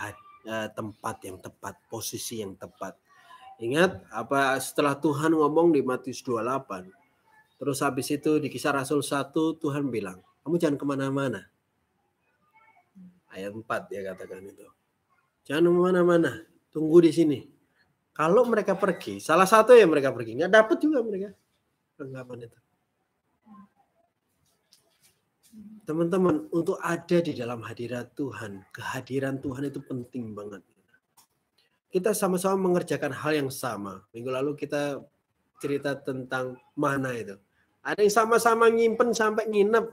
eh, tempat yang tepat, posisi yang tepat. Ingat apa setelah Tuhan ngomong di Matius 28. Terus habis itu di kisah Rasul 1 Tuhan bilang, kamu jangan ke mana-mana. Ayat 4 dia katakan itu. Jangan ke mana-mana, tunggu di sini. Kalau mereka pergi, salah satu yang mereka pergi, nggak dapat juga mereka itu. Teman-teman, untuk ada di dalam hadirat Tuhan, kehadiran Tuhan itu penting banget. kita sama-sama mengerjakan hal yang sama. Minggu lalu kita cerita tentang mana itu. Ada yang sama-sama nyimpen sampai nginep.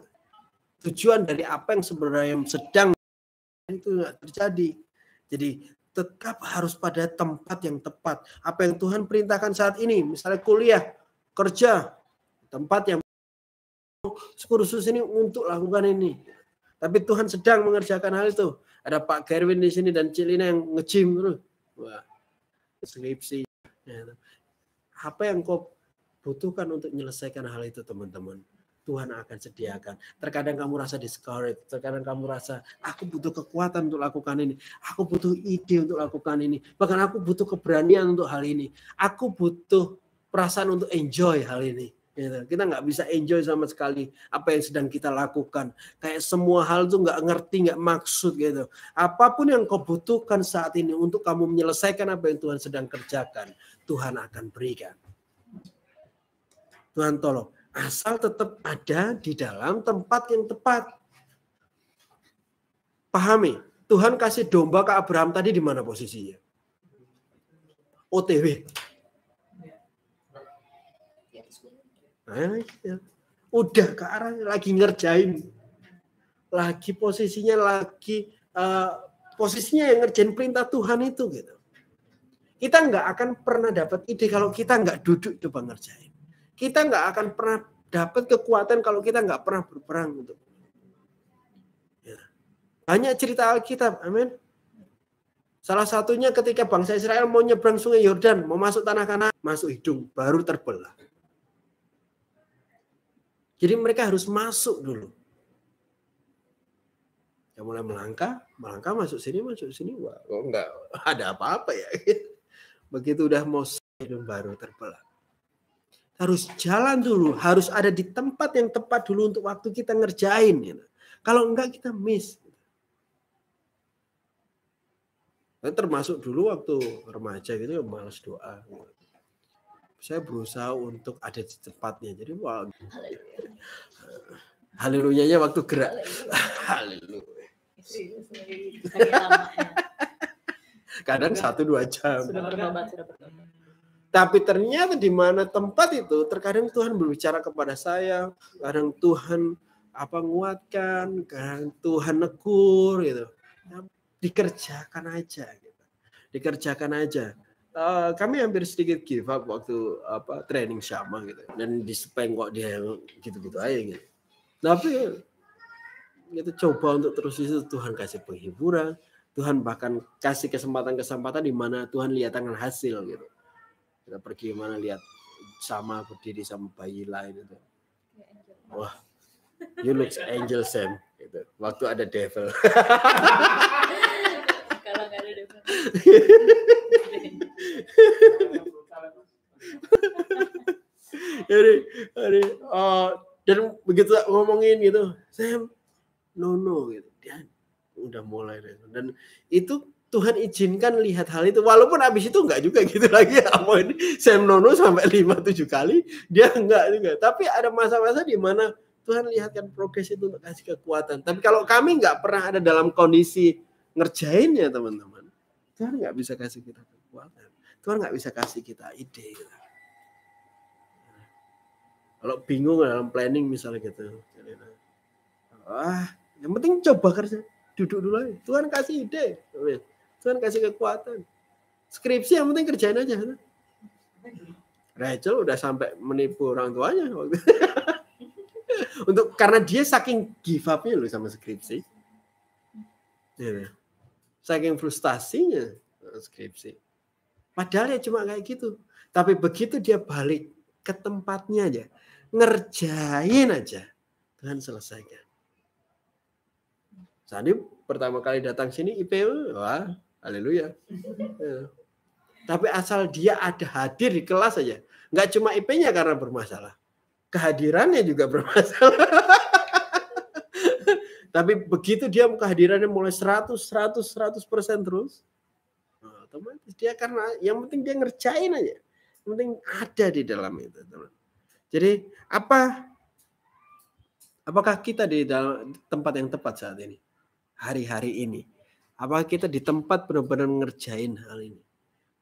Tujuan dari apa yang sebenarnya sedang itu nggak terjadi. Jadi tetap harus pada tempat yang tepat. Apa yang Tuhan perintahkan saat ini, misalnya kuliah, kerja, tempat yang kursus ini untuk lakukan ini. Tapi Tuhan sedang mengerjakan hal itu. Ada Pak Gerwin di sini dan Cilina yang ngejim terus. Wah, skripsi. Ya. Apa yang kau butuhkan untuk menyelesaikan hal itu teman-teman? Tuhan akan sediakan. Terkadang kamu rasa discouraged, terkadang kamu rasa aku butuh kekuatan untuk lakukan ini, aku butuh ide untuk lakukan ini, bahkan aku butuh keberanian untuk hal ini, aku butuh perasaan untuk enjoy hal ini. Gitu. Kita nggak bisa enjoy sama sekali apa yang sedang kita lakukan. Kayak semua hal tuh nggak ngerti, nggak maksud gitu. Apa pun yang kau butuhkan saat ini untuk kamu menyelesaikan apa yang Tuhan sedang kerjakan, Tuhan akan berikan. Tuhan tolong. Asal tetap ada di dalam tempat yang tepat. Pahami, Tuhan kasih domba ke Abraham tadi di mana posisinya? OTW. Nah. Udah ke arah lagi ngerjain. Lagi posisinya lagi uh, posisinya yang ngerjain perintah Tuhan itu gitu. Kita nggak akan pernah dapat ide kalau kita nggak duduk coba ngerjain. Kita nggak akan pernah dapat kekuatan kalau kita nggak pernah berperang untuk. Ya. Banyak cerita Alkitab, amin. Salah satunya ketika bangsa Israel mau nyebrang sungai Yordan, mau masuk tanah kanan, masuk hidung, baru terbelah. Jadi mereka harus masuk dulu. Ya mulai melangkah, melangkah masuk sini, masuk sini, wah kok enggak ada apa-apa ya. (laughs) Begitu udah mau baru terbelah. Harus jalan dulu, harus ada di tempat yang tepat dulu untuk waktu kita ngerjain. Gitu. Kalau enggak kita miss. Dan termasuk dulu waktu remaja gitu ya malas doa. Gitu saya berusaha untuk ada di tempatnya. Jadi wah, haleluya nya waktu gerak. Haleluya. Kadang satu dua jam. Tapi ternyata di mana tempat itu, terkadang Tuhan berbicara kepada saya, kadang Tuhan apa nguatkan, kadang Tuhan negur gitu. Dikerjakan aja gitu. Dikerjakan aja uh, kami hampir sedikit give up waktu apa training sama gitu. Dan di kok dia gitu-gitu aja gitu. Tapi itu coba untuk terus itu Tuhan kasih penghiburan. Tuhan bahkan kasih kesempatan-kesempatan di mana Tuhan lihatkan hasil gitu. Kita pergi mana lihat sama berdiri sama bayi lain itu. Wah you look angel Sam gitu. Waktu ada devil. (laughs) Kalau nggak ada devil. (laughs) jadi, jadi oh, dan begitu ngomongin gitu, Sam, no no gitu, dia udah mulai dan itu Tuhan izinkan lihat hal itu. Walaupun habis itu enggak juga gitu (laughs) lagi. Apa ini? Sam Nono sampai (laughs) lima tujuh kali dia enggak juga. Tapi ada masa-masa di mana Tuhan lihatkan progres itu untuk kasih kekuatan. Tapi kalau kami enggak pernah ada dalam kondisi ngerjainnya teman-teman Tuhan enggak bisa kasih kita kekuatan Tuhan nggak bisa kasih kita ide. Gitu. Kalau bingung dalam planning misalnya gitu. Ah, yang penting coba kerja. Duduk dulu aja. Tuhan kasih ide. Tuhan kasih kekuatan. Skripsi yang penting kerjain aja. Rachel udah sampai menipu orang tuanya. (laughs) Untuk karena dia saking give up-nya loh sama skripsi. Ya, saking frustasinya skripsi. Padahal ya cuma kayak gitu. Tapi begitu dia balik ke tempatnya aja, ngerjain aja, Tuhan selesaikan. Sandi pertama kali datang sini IPU, wah, haleluya. Ya. Tapi asal dia ada hadir di kelas aja, nggak cuma IP-nya karena bermasalah, kehadirannya juga bermasalah. (laughs) Tapi begitu dia kehadirannya mulai 100, 100, 100 persen terus, otomatis dia karena yang penting dia ngerjain aja yang penting ada di dalam itu teman jadi apa apakah kita di dalam tempat yang tepat saat ini hari-hari ini apakah kita di tempat benar-benar ngerjain hal ini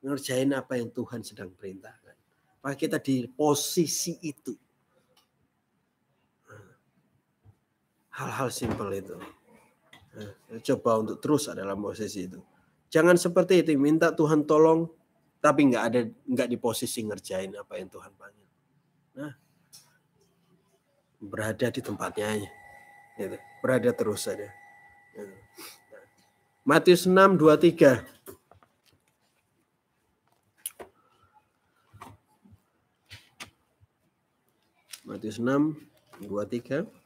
ngerjain apa yang Tuhan sedang perintahkan. Maka kita di posisi itu. Hal-hal simpel itu. Nah, coba untuk terus dalam posisi itu. Jangan seperti itu, minta Tuhan tolong, tapi nggak ada nggak di posisi ngerjain apa yang Tuhan panggil. Nah, berada di tempatnya aja. Gitu. Berada terus saja. Gitu. Matius 6, 23. Matius 6, 23.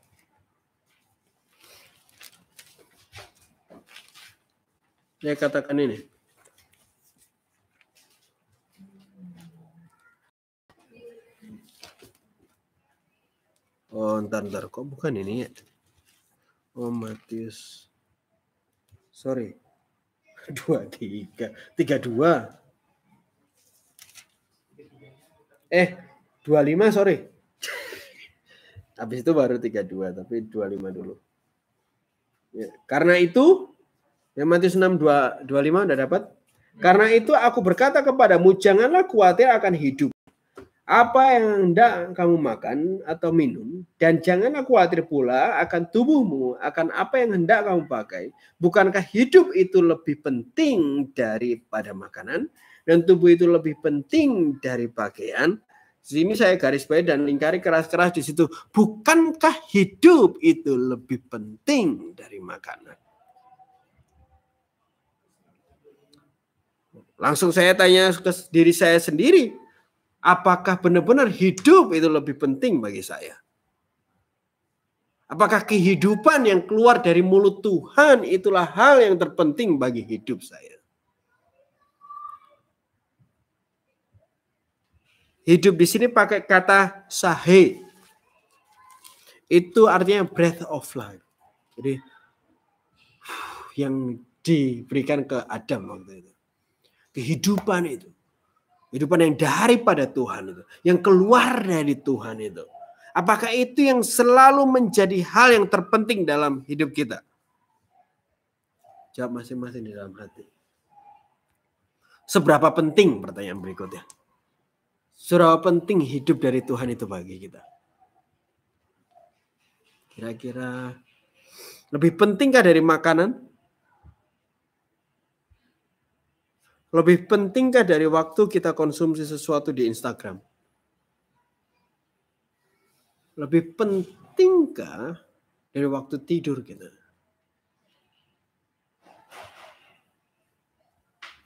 Dia katakan ini. Oh, ntar, ntar. Kok bukan ini ya? Oh, Matius. Sorry. (laughs) Dua, tiga. Tiga, dua. Eh, dua lima, sorry. (laughs) Habis itu baru tiga dua, tapi dua lima dulu. Ya, karena itu, yang Matius 6, 2, 25 udah dapat? Karena itu aku berkata kepadamu, janganlah khawatir akan hidup. Apa yang hendak kamu makan atau minum dan janganlah khawatir pula akan tubuhmu akan apa yang hendak kamu pakai. Bukankah hidup itu lebih penting daripada makanan dan tubuh itu lebih penting dari pakaian? Sini saya garis bawahi dan lingkari keras-keras di situ. Bukankah hidup itu lebih penting dari makanan langsung saya tanya ke diri saya sendiri Apakah benar-benar hidup itu lebih penting bagi saya? Apakah kehidupan yang keluar dari mulut Tuhan itulah hal yang terpenting bagi hidup saya? Hidup di sini pakai kata sahe. Itu artinya breath of life. Jadi (sighs) yang diberikan ke Adam waktu itu. Kehidupan itu. Kehidupan yang daripada Tuhan itu. Yang keluar dari Tuhan itu. Apakah itu yang selalu menjadi hal yang terpenting dalam hidup kita? Jawab masing-masing di dalam hati. Seberapa penting pertanyaan berikutnya? Seberapa penting hidup dari Tuhan itu bagi kita? Kira-kira lebih pentingkah dari makanan? Lebih pentingkah dari waktu kita konsumsi sesuatu di Instagram? Lebih pentingkah dari waktu tidur kita?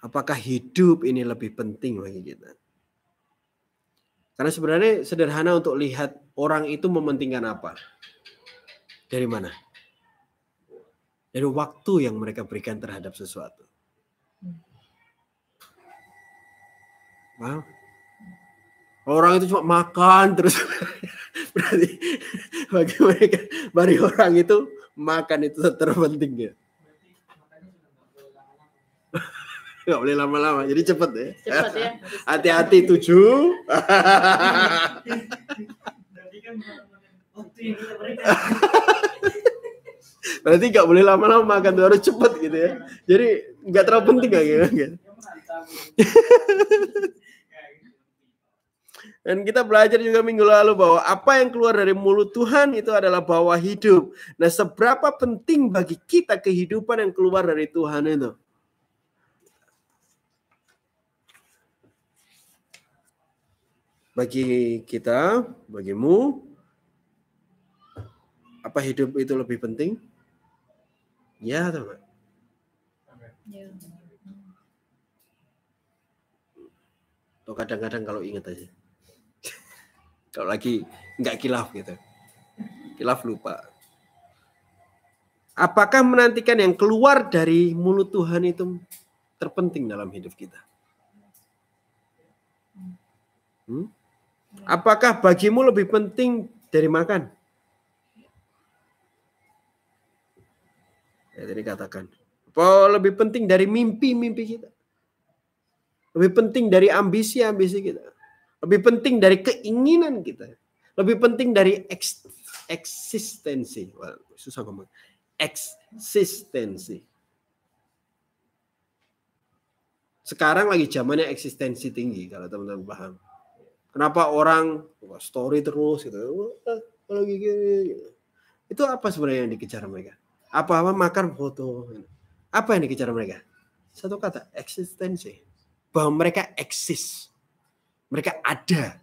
Apakah hidup ini lebih penting bagi kita? Karena sebenarnya sederhana untuk lihat orang itu mementingkan apa. Dari mana? Dari waktu yang mereka berikan terhadap sesuatu. Wow. Orang itu cuma makan terus (laughs) berarti bagi mereka bagi orang itu makan itu terpenting ya. (laughs) Gak boleh lama-lama, jadi cepet ya. Cepat ya. (laughs) Hati-hati tujuh. Berarti nggak boleh lama-lama makan harus cepet gitu ya. Jadi nggak terlalu penting kayak gitu. (laughs) Dan kita belajar juga minggu lalu bahwa apa yang keluar dari mulut Tuhan itu adalah bawa hidup. Nah, seberapa penting bagi kita kehidupan yang keluar dari Tuhan itu? Bagi kita, bagimu, apa hidup itu lebih penting? Ya enggak? Ya. Atau kadang-kadang kalau ingat aja. (laughs) kalau lagi nggak kilaf gitu. Kilaf lupa. Apakah menantikan yang keluar dari mulut Tuhan itu terpenting dalam hidup kita? Hmm? Apakah bagimu lebih penting dari makan? Ya, tadi katakan. Apa lebih penting dari mimpi-mimpi kita? Lebih penting dari ambisi-ambisi kita. Lebih penting dari keinginan kita. Lebih penting dari eks, eksistensi. Wah, susah ngomong. Eksistensi. Sekarang lagi zamannya eksistensi tinggi kalau teman-teman paham. Kenapa orang story terus gitu. Gini, gitu. Itu apa sebenarnya yang dikejar mereka? Apa-apa makan foto. Apa yang dikejar mereka? Satu kata, eksistensi. Bahwa mereka eksis. Mereka ada.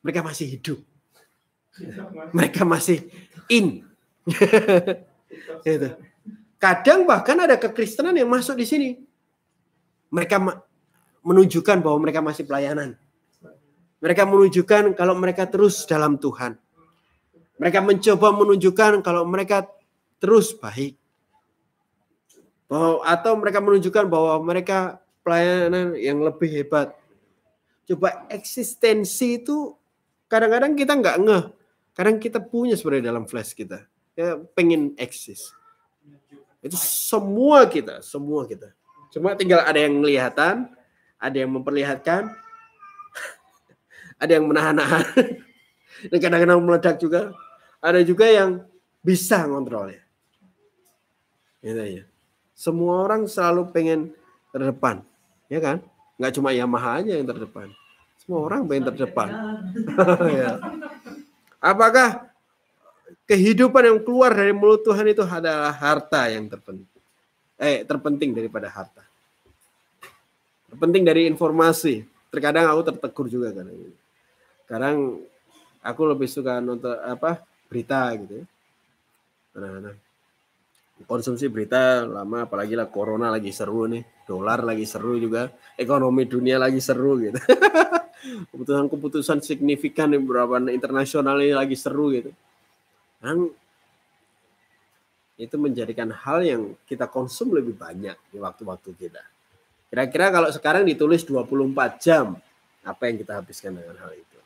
Mereka masih hidup. Mereka masih in. gitu. Kadang bahkan ada kekristenan yang masuk di sini. Mereka menunjukkan bahwa mereka masih pelayanan. Mereka menunjukkan kalau mereka terus dalam Tuhan. Mereka mencoba menunjukkan kalau mereka terus baik. Atau mereka menunjukkan bahwa mereka pelayanan yang lebih hebat. Coba eksistensi itu kadang-kadang kita nggak ngeh. Kadang kita punya sebenarnya dalam flash kita. Ya, pengen eksis. Itu semua kita, semua kita. Cuma tinggal ada yang kelihatan, ada yang memperlihatkan, (laughs) ada yang menahan-nahan, (laughs) dan kadang-kadang meledak juga. Ada juga yang bisa ngontrolnya. Gitu ya. Semua orang selalu pengen terdepan, ya kan? Nggak cuma Yamaha aja yang terdepan. Semua orang pengen terdepan. (laughs) ya. Apakah kehidupan yang keluar dari mulut Tuhan itu adalah harta yang terpenting? Eh, terpenting daripada harta. Terpenting dari informasi. Terkadang aku tertegur juga kan. Sekarang aku lebih suka nonton apa berita gitu ya. Nah. Konsumsi berita lama apalagi lah corona lagi seru nih, dolar lagi seru juga, ekonomi dunia lagi seru gitu. (laughs) Keputusan-keputusan signifikan di beberapa internasional ini lagi seru gitu. Dan itu menjadikan hal yang kita konsum lebih banyak di waktu-waktu kita. Kira-kira kalau sekarang ditulis 24 jam, apa yang kita habiskan dengan hal itu?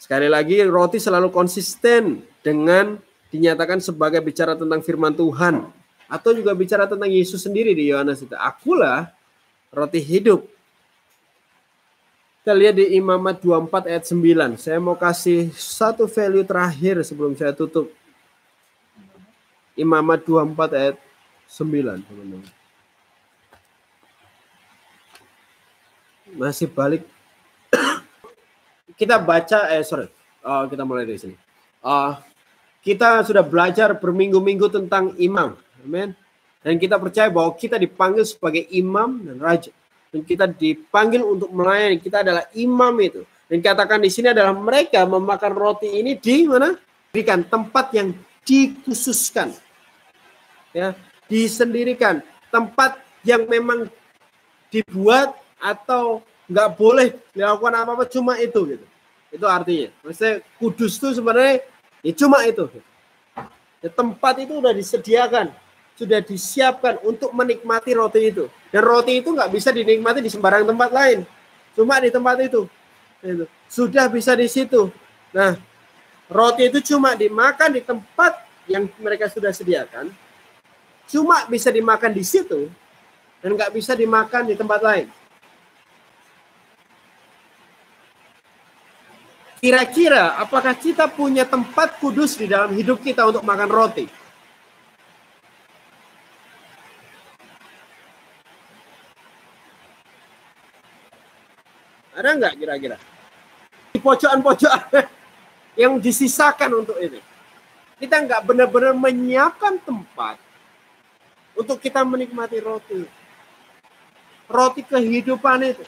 Sekali lagi, roti selalu konsisten dengan dinyatakan sebagai bicara tentang firman Tuhan atau juga bicara tentang Yesus sendiri di Yohanes itu. Akulah roti hidup. Kita lihat di Imamat 24 ayat 9. Saya mau kasih satu value terakhir sebelum saya tutup. Imamat 24 ayat 9, teman-teman. Masih balik kita baca eh sorry uh, kita mulai dari sini uh, kita sudah belajar berminggu-minggu tentang imam amin dan kita percaya bahwa kita dipanggil sebagai imam dan raja. Dan kita dipanggil untuk melayani. Kita adalah imam itu. Dan katakan di sini adalah mereka memakan roti ini di mana? Berikan tempat yang dikhususkan. Ya disendirikan. Tempat yang memang dibuat atau nggak boleh dilakukan apa-apa cuma itu gitu. Itu artinya. Maksudnya kudus itu sebenarnya ya cuma itu. Ya, tempat itu sudah disediakan, sudah disiapkan untuk menikmati roti itu. Dan roti itu nggak bisa dinikmati di sembarang tempat lain. Cuma di tempat itu. Sudah bisa di situ. Nah, roti itu cuma dimakan di tempat yang mereka sudah sediakan. Cuma bisa dimakan di situ dan nggak bisa dimakan di tempat lain. Kira-kira apakah kita punya tempat kudus di dalam hidup kita untuk makan roti? Ada nggak kira-kira? Di pojokan-pojokan (laughs) yang disisakan untuk ini. Kita nggak benar-benar menyiapkan tempat untuk kita menikmati roti. Roti kehidupan itu.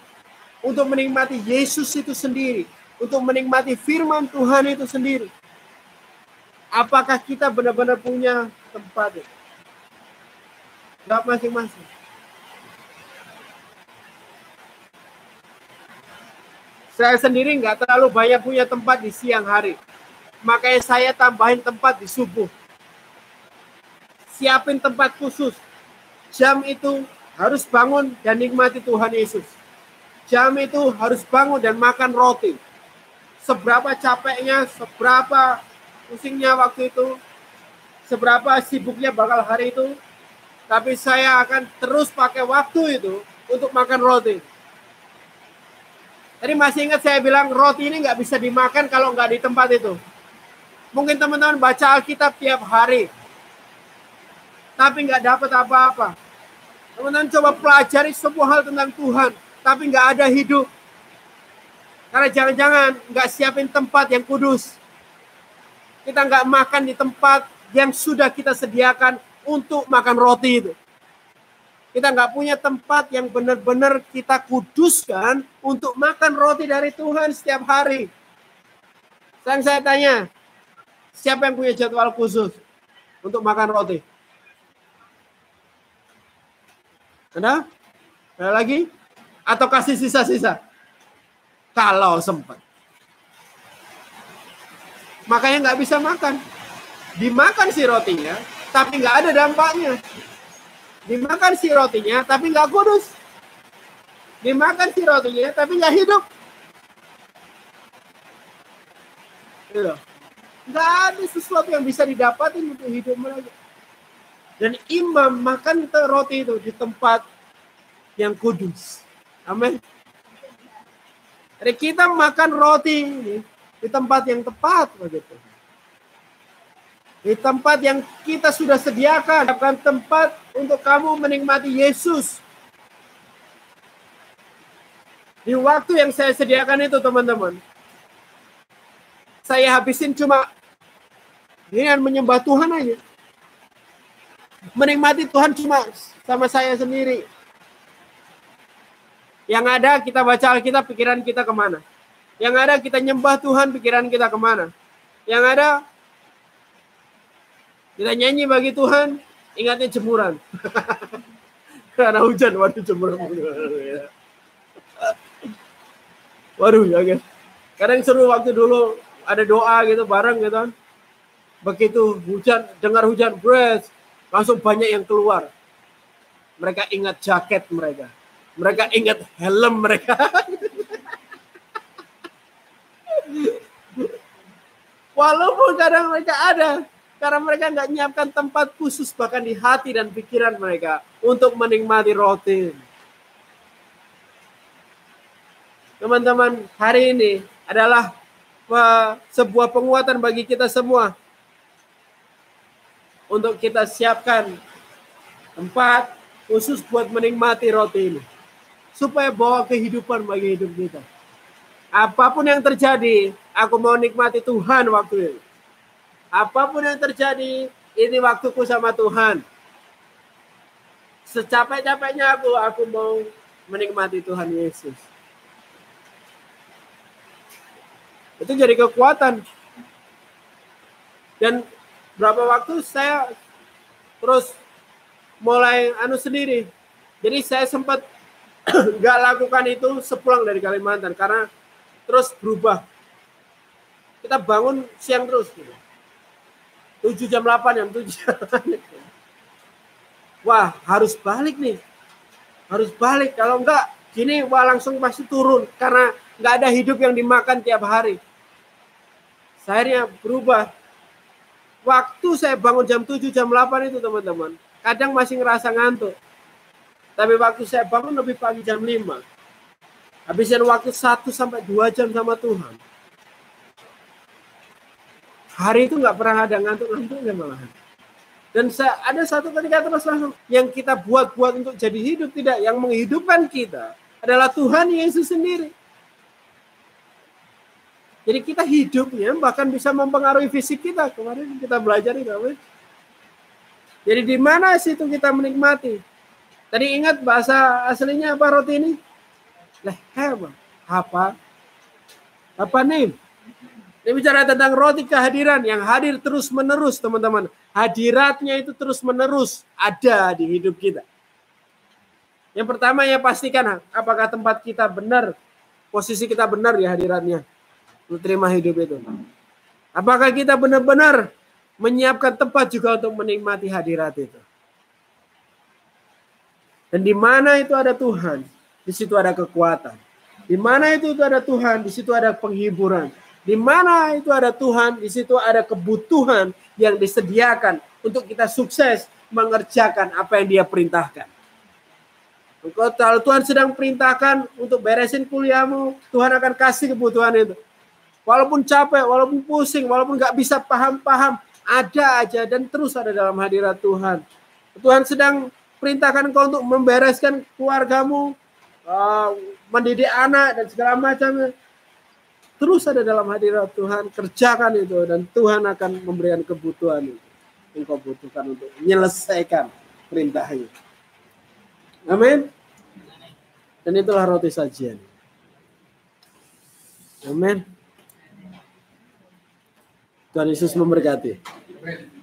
Untuk menikmati Yesus itu sendiri untuk menikmati firman Tuhan itu sendiri. Apakah kita benar-benar punya tempat itu? Enggak masing-masing. Saya sendiri nggak terlalu banyak punya tempat di siang hari. Makanya saya tambahin tempat di subuh. Siapin tempat khusus. Jam itu harus bangun dan nikmati Tuhan Yesus. Jam itu harus bangun dan makan roti seberapa capeknya, seberapa pusingnya waktu itu, seberapa sibuknya bakal hari itu, tapi saya akan terus pakai waktu itu untuk makan roti. Jadi masih ingat saya bilang roti ini nggak bisa dimakan kalau nggak di tempat itu. Mungkin teman-teman baca Alkitab tiap hari, tapi nggak dapat apa-apa. Teman-teman coba pelajari sebuah hal tentang Tuhan, tapi nggak ada hidup. Karena jangan-jangan nggak siapin tempat yang kudus. Kita nggak makan di tempat yang sudah kita sediakan untuk makan roti itu. Kita nggak punya tempat yang benar-benar kita kuduskan untuk makan roti dari Tuhan setiap hari. Sekarang saya tanya, siapa yang punya jadwal khusus untuk makan roti? Ada? Ada lagi? Atau kasih sisa-sisa? Kalau sempat. Makanya nggak bisa makan. Dimakan si rotinya, tapi nggak ada dampaknya. Dimakan si rotinya, tapi nggak kudus. Dimakan si rotinya, tapi nggak hidup. Gitu. Nggak ada sesuatu yang bisa didapatin untuk hidup mereka. Dan imam makan roti itu di tempat yang kudus. Amin. Jadi kita makan roti di tempat yang tepat begitu. Di tempat yang kita sudah sediakan, bukan tempat untuk kamu menikmati Yesus. Di waktu yang saya sediakan itu teman-teman, saya habisin cuma dengan menyembah Tuhan aja. Menikmati Tuhan cuma sama saya sendiri. Yang ada kita baca Alkitab, pikiran kita ke mana? Yang ada kita nyembah Tuhan, pikiran kita ke mana? Yang ada kita nyanyi bagi Tuhan, ingatnya jemuran. (laughs) Karena hujan, waduh jemuran. (laughs) waduh, ya kan. Kadang seru waktu dulu ada doa gitu bareng gitu kan. Begitu hujan, dengar hujan, bres, langsung banyak yang keluar. Mereka ingat jaket mereka. Mereka ingat helm mereka. (laughs) Walaupun kadang mereka ada, karena mereka nggak nyiapkan tempat khusus bahkan di hati dan pikiran mereka untuk menikmati roti. Teman-teman, hari ini adalah sebuah penguatan bagi kita semua untuk kita siapkan tempat khusus buat menikmati roti ini supaya bawa kehidupan bagi hidup kita. Apa pun yang terjadi, aku mau nikmati Tuhan waktu ini. Apa pun yang terjadi, ini waktuku sama Tuhan. Secapek-capeknya aku, aku mau menikmati Tuhan Yesus. Itu jadi kekuatan. Dan berapa waktu saya terus mulai anu sendiri. Jadi saya sempat (clears throat) nggak lakukan itu sepulang dari Kalimantan karena terus berubah. Kita bangun siang terus. Gitu. 7 jam 8 jam 7 jam Wah harus balik nih. Harus balik. Kalau enggak gini wah langsung pasti turun. Karena nggak ada hidup yang dimakan tiap hari. Akhirnya berubah. Waktu saya bangun jam 7 jam 8 itu teman-teman. Kadang masih ngerasa ngantuk tapi waktu saya bangun lebih pagi jam 5. Habisin waktu 1 sampai 2 jam sama Tuhan. Hari itu nggak pernah ada ngantuk-ngantuknya malahan. Dan ada satu ketika terus langsung yang kita buat-buat untuk jadi hidup tidak yang menghidupkan kita adalah Tuhan Yesus sendiri. Jadi kita hidupnya bahkan bisa mempengaruhi fisik kita. Kemarin kita belajar itu. Jadi di mana situ kita menikmati? Tadi ingat bahasa aslinya apa roti ini? Leh, apa? Apa? Apa nih? Ini bicara tentang roti kehadiran yang hadir terus menerus teman-teman. Hadiratnya itu terus menerus ada di hidup kita. Yang pertama ya pastikan apakah tempat kita benar, posisi kita benar ya hadiratnya. Terima hidup itu. Apakah kita benar-benar menyiapkan tempat juga untuk menikmati hadirat itu. Dan di mana itu ada Tuhan, di situ ada kekuatan. Di mana itu, itu ada Tuhan, di situ ada penghiburan. Di mana itu ada Tuhan, di situ ada kebutuhan yang disediakan untuk kita sukses mengerjakan apa yang Dia perintahkan. Kalau Tuhan sedang perintahkan untuk beresin kuliahmu, Tuhan akan kasih kebutuhan itu. Walaupun capek, walaupun pusing, walaupun nggak bisa paham-paham, ada aja dan terus ada dalam hadirat Tuhan. Tuhan sedang perintahkan engkau untuk membereskan keluargamu, uh, mendidik anak dan segala macamnya. Terus ada dalam hadirat Tuhan, kerjakan itu dan Tuhan akan memberikan kebutuhan itu. Engkau butuhkan untuk menyelesaikan perintahnya. Amin. Dan itulah roti sajian. Amin. Tuhan Yesus memberkati. Amen.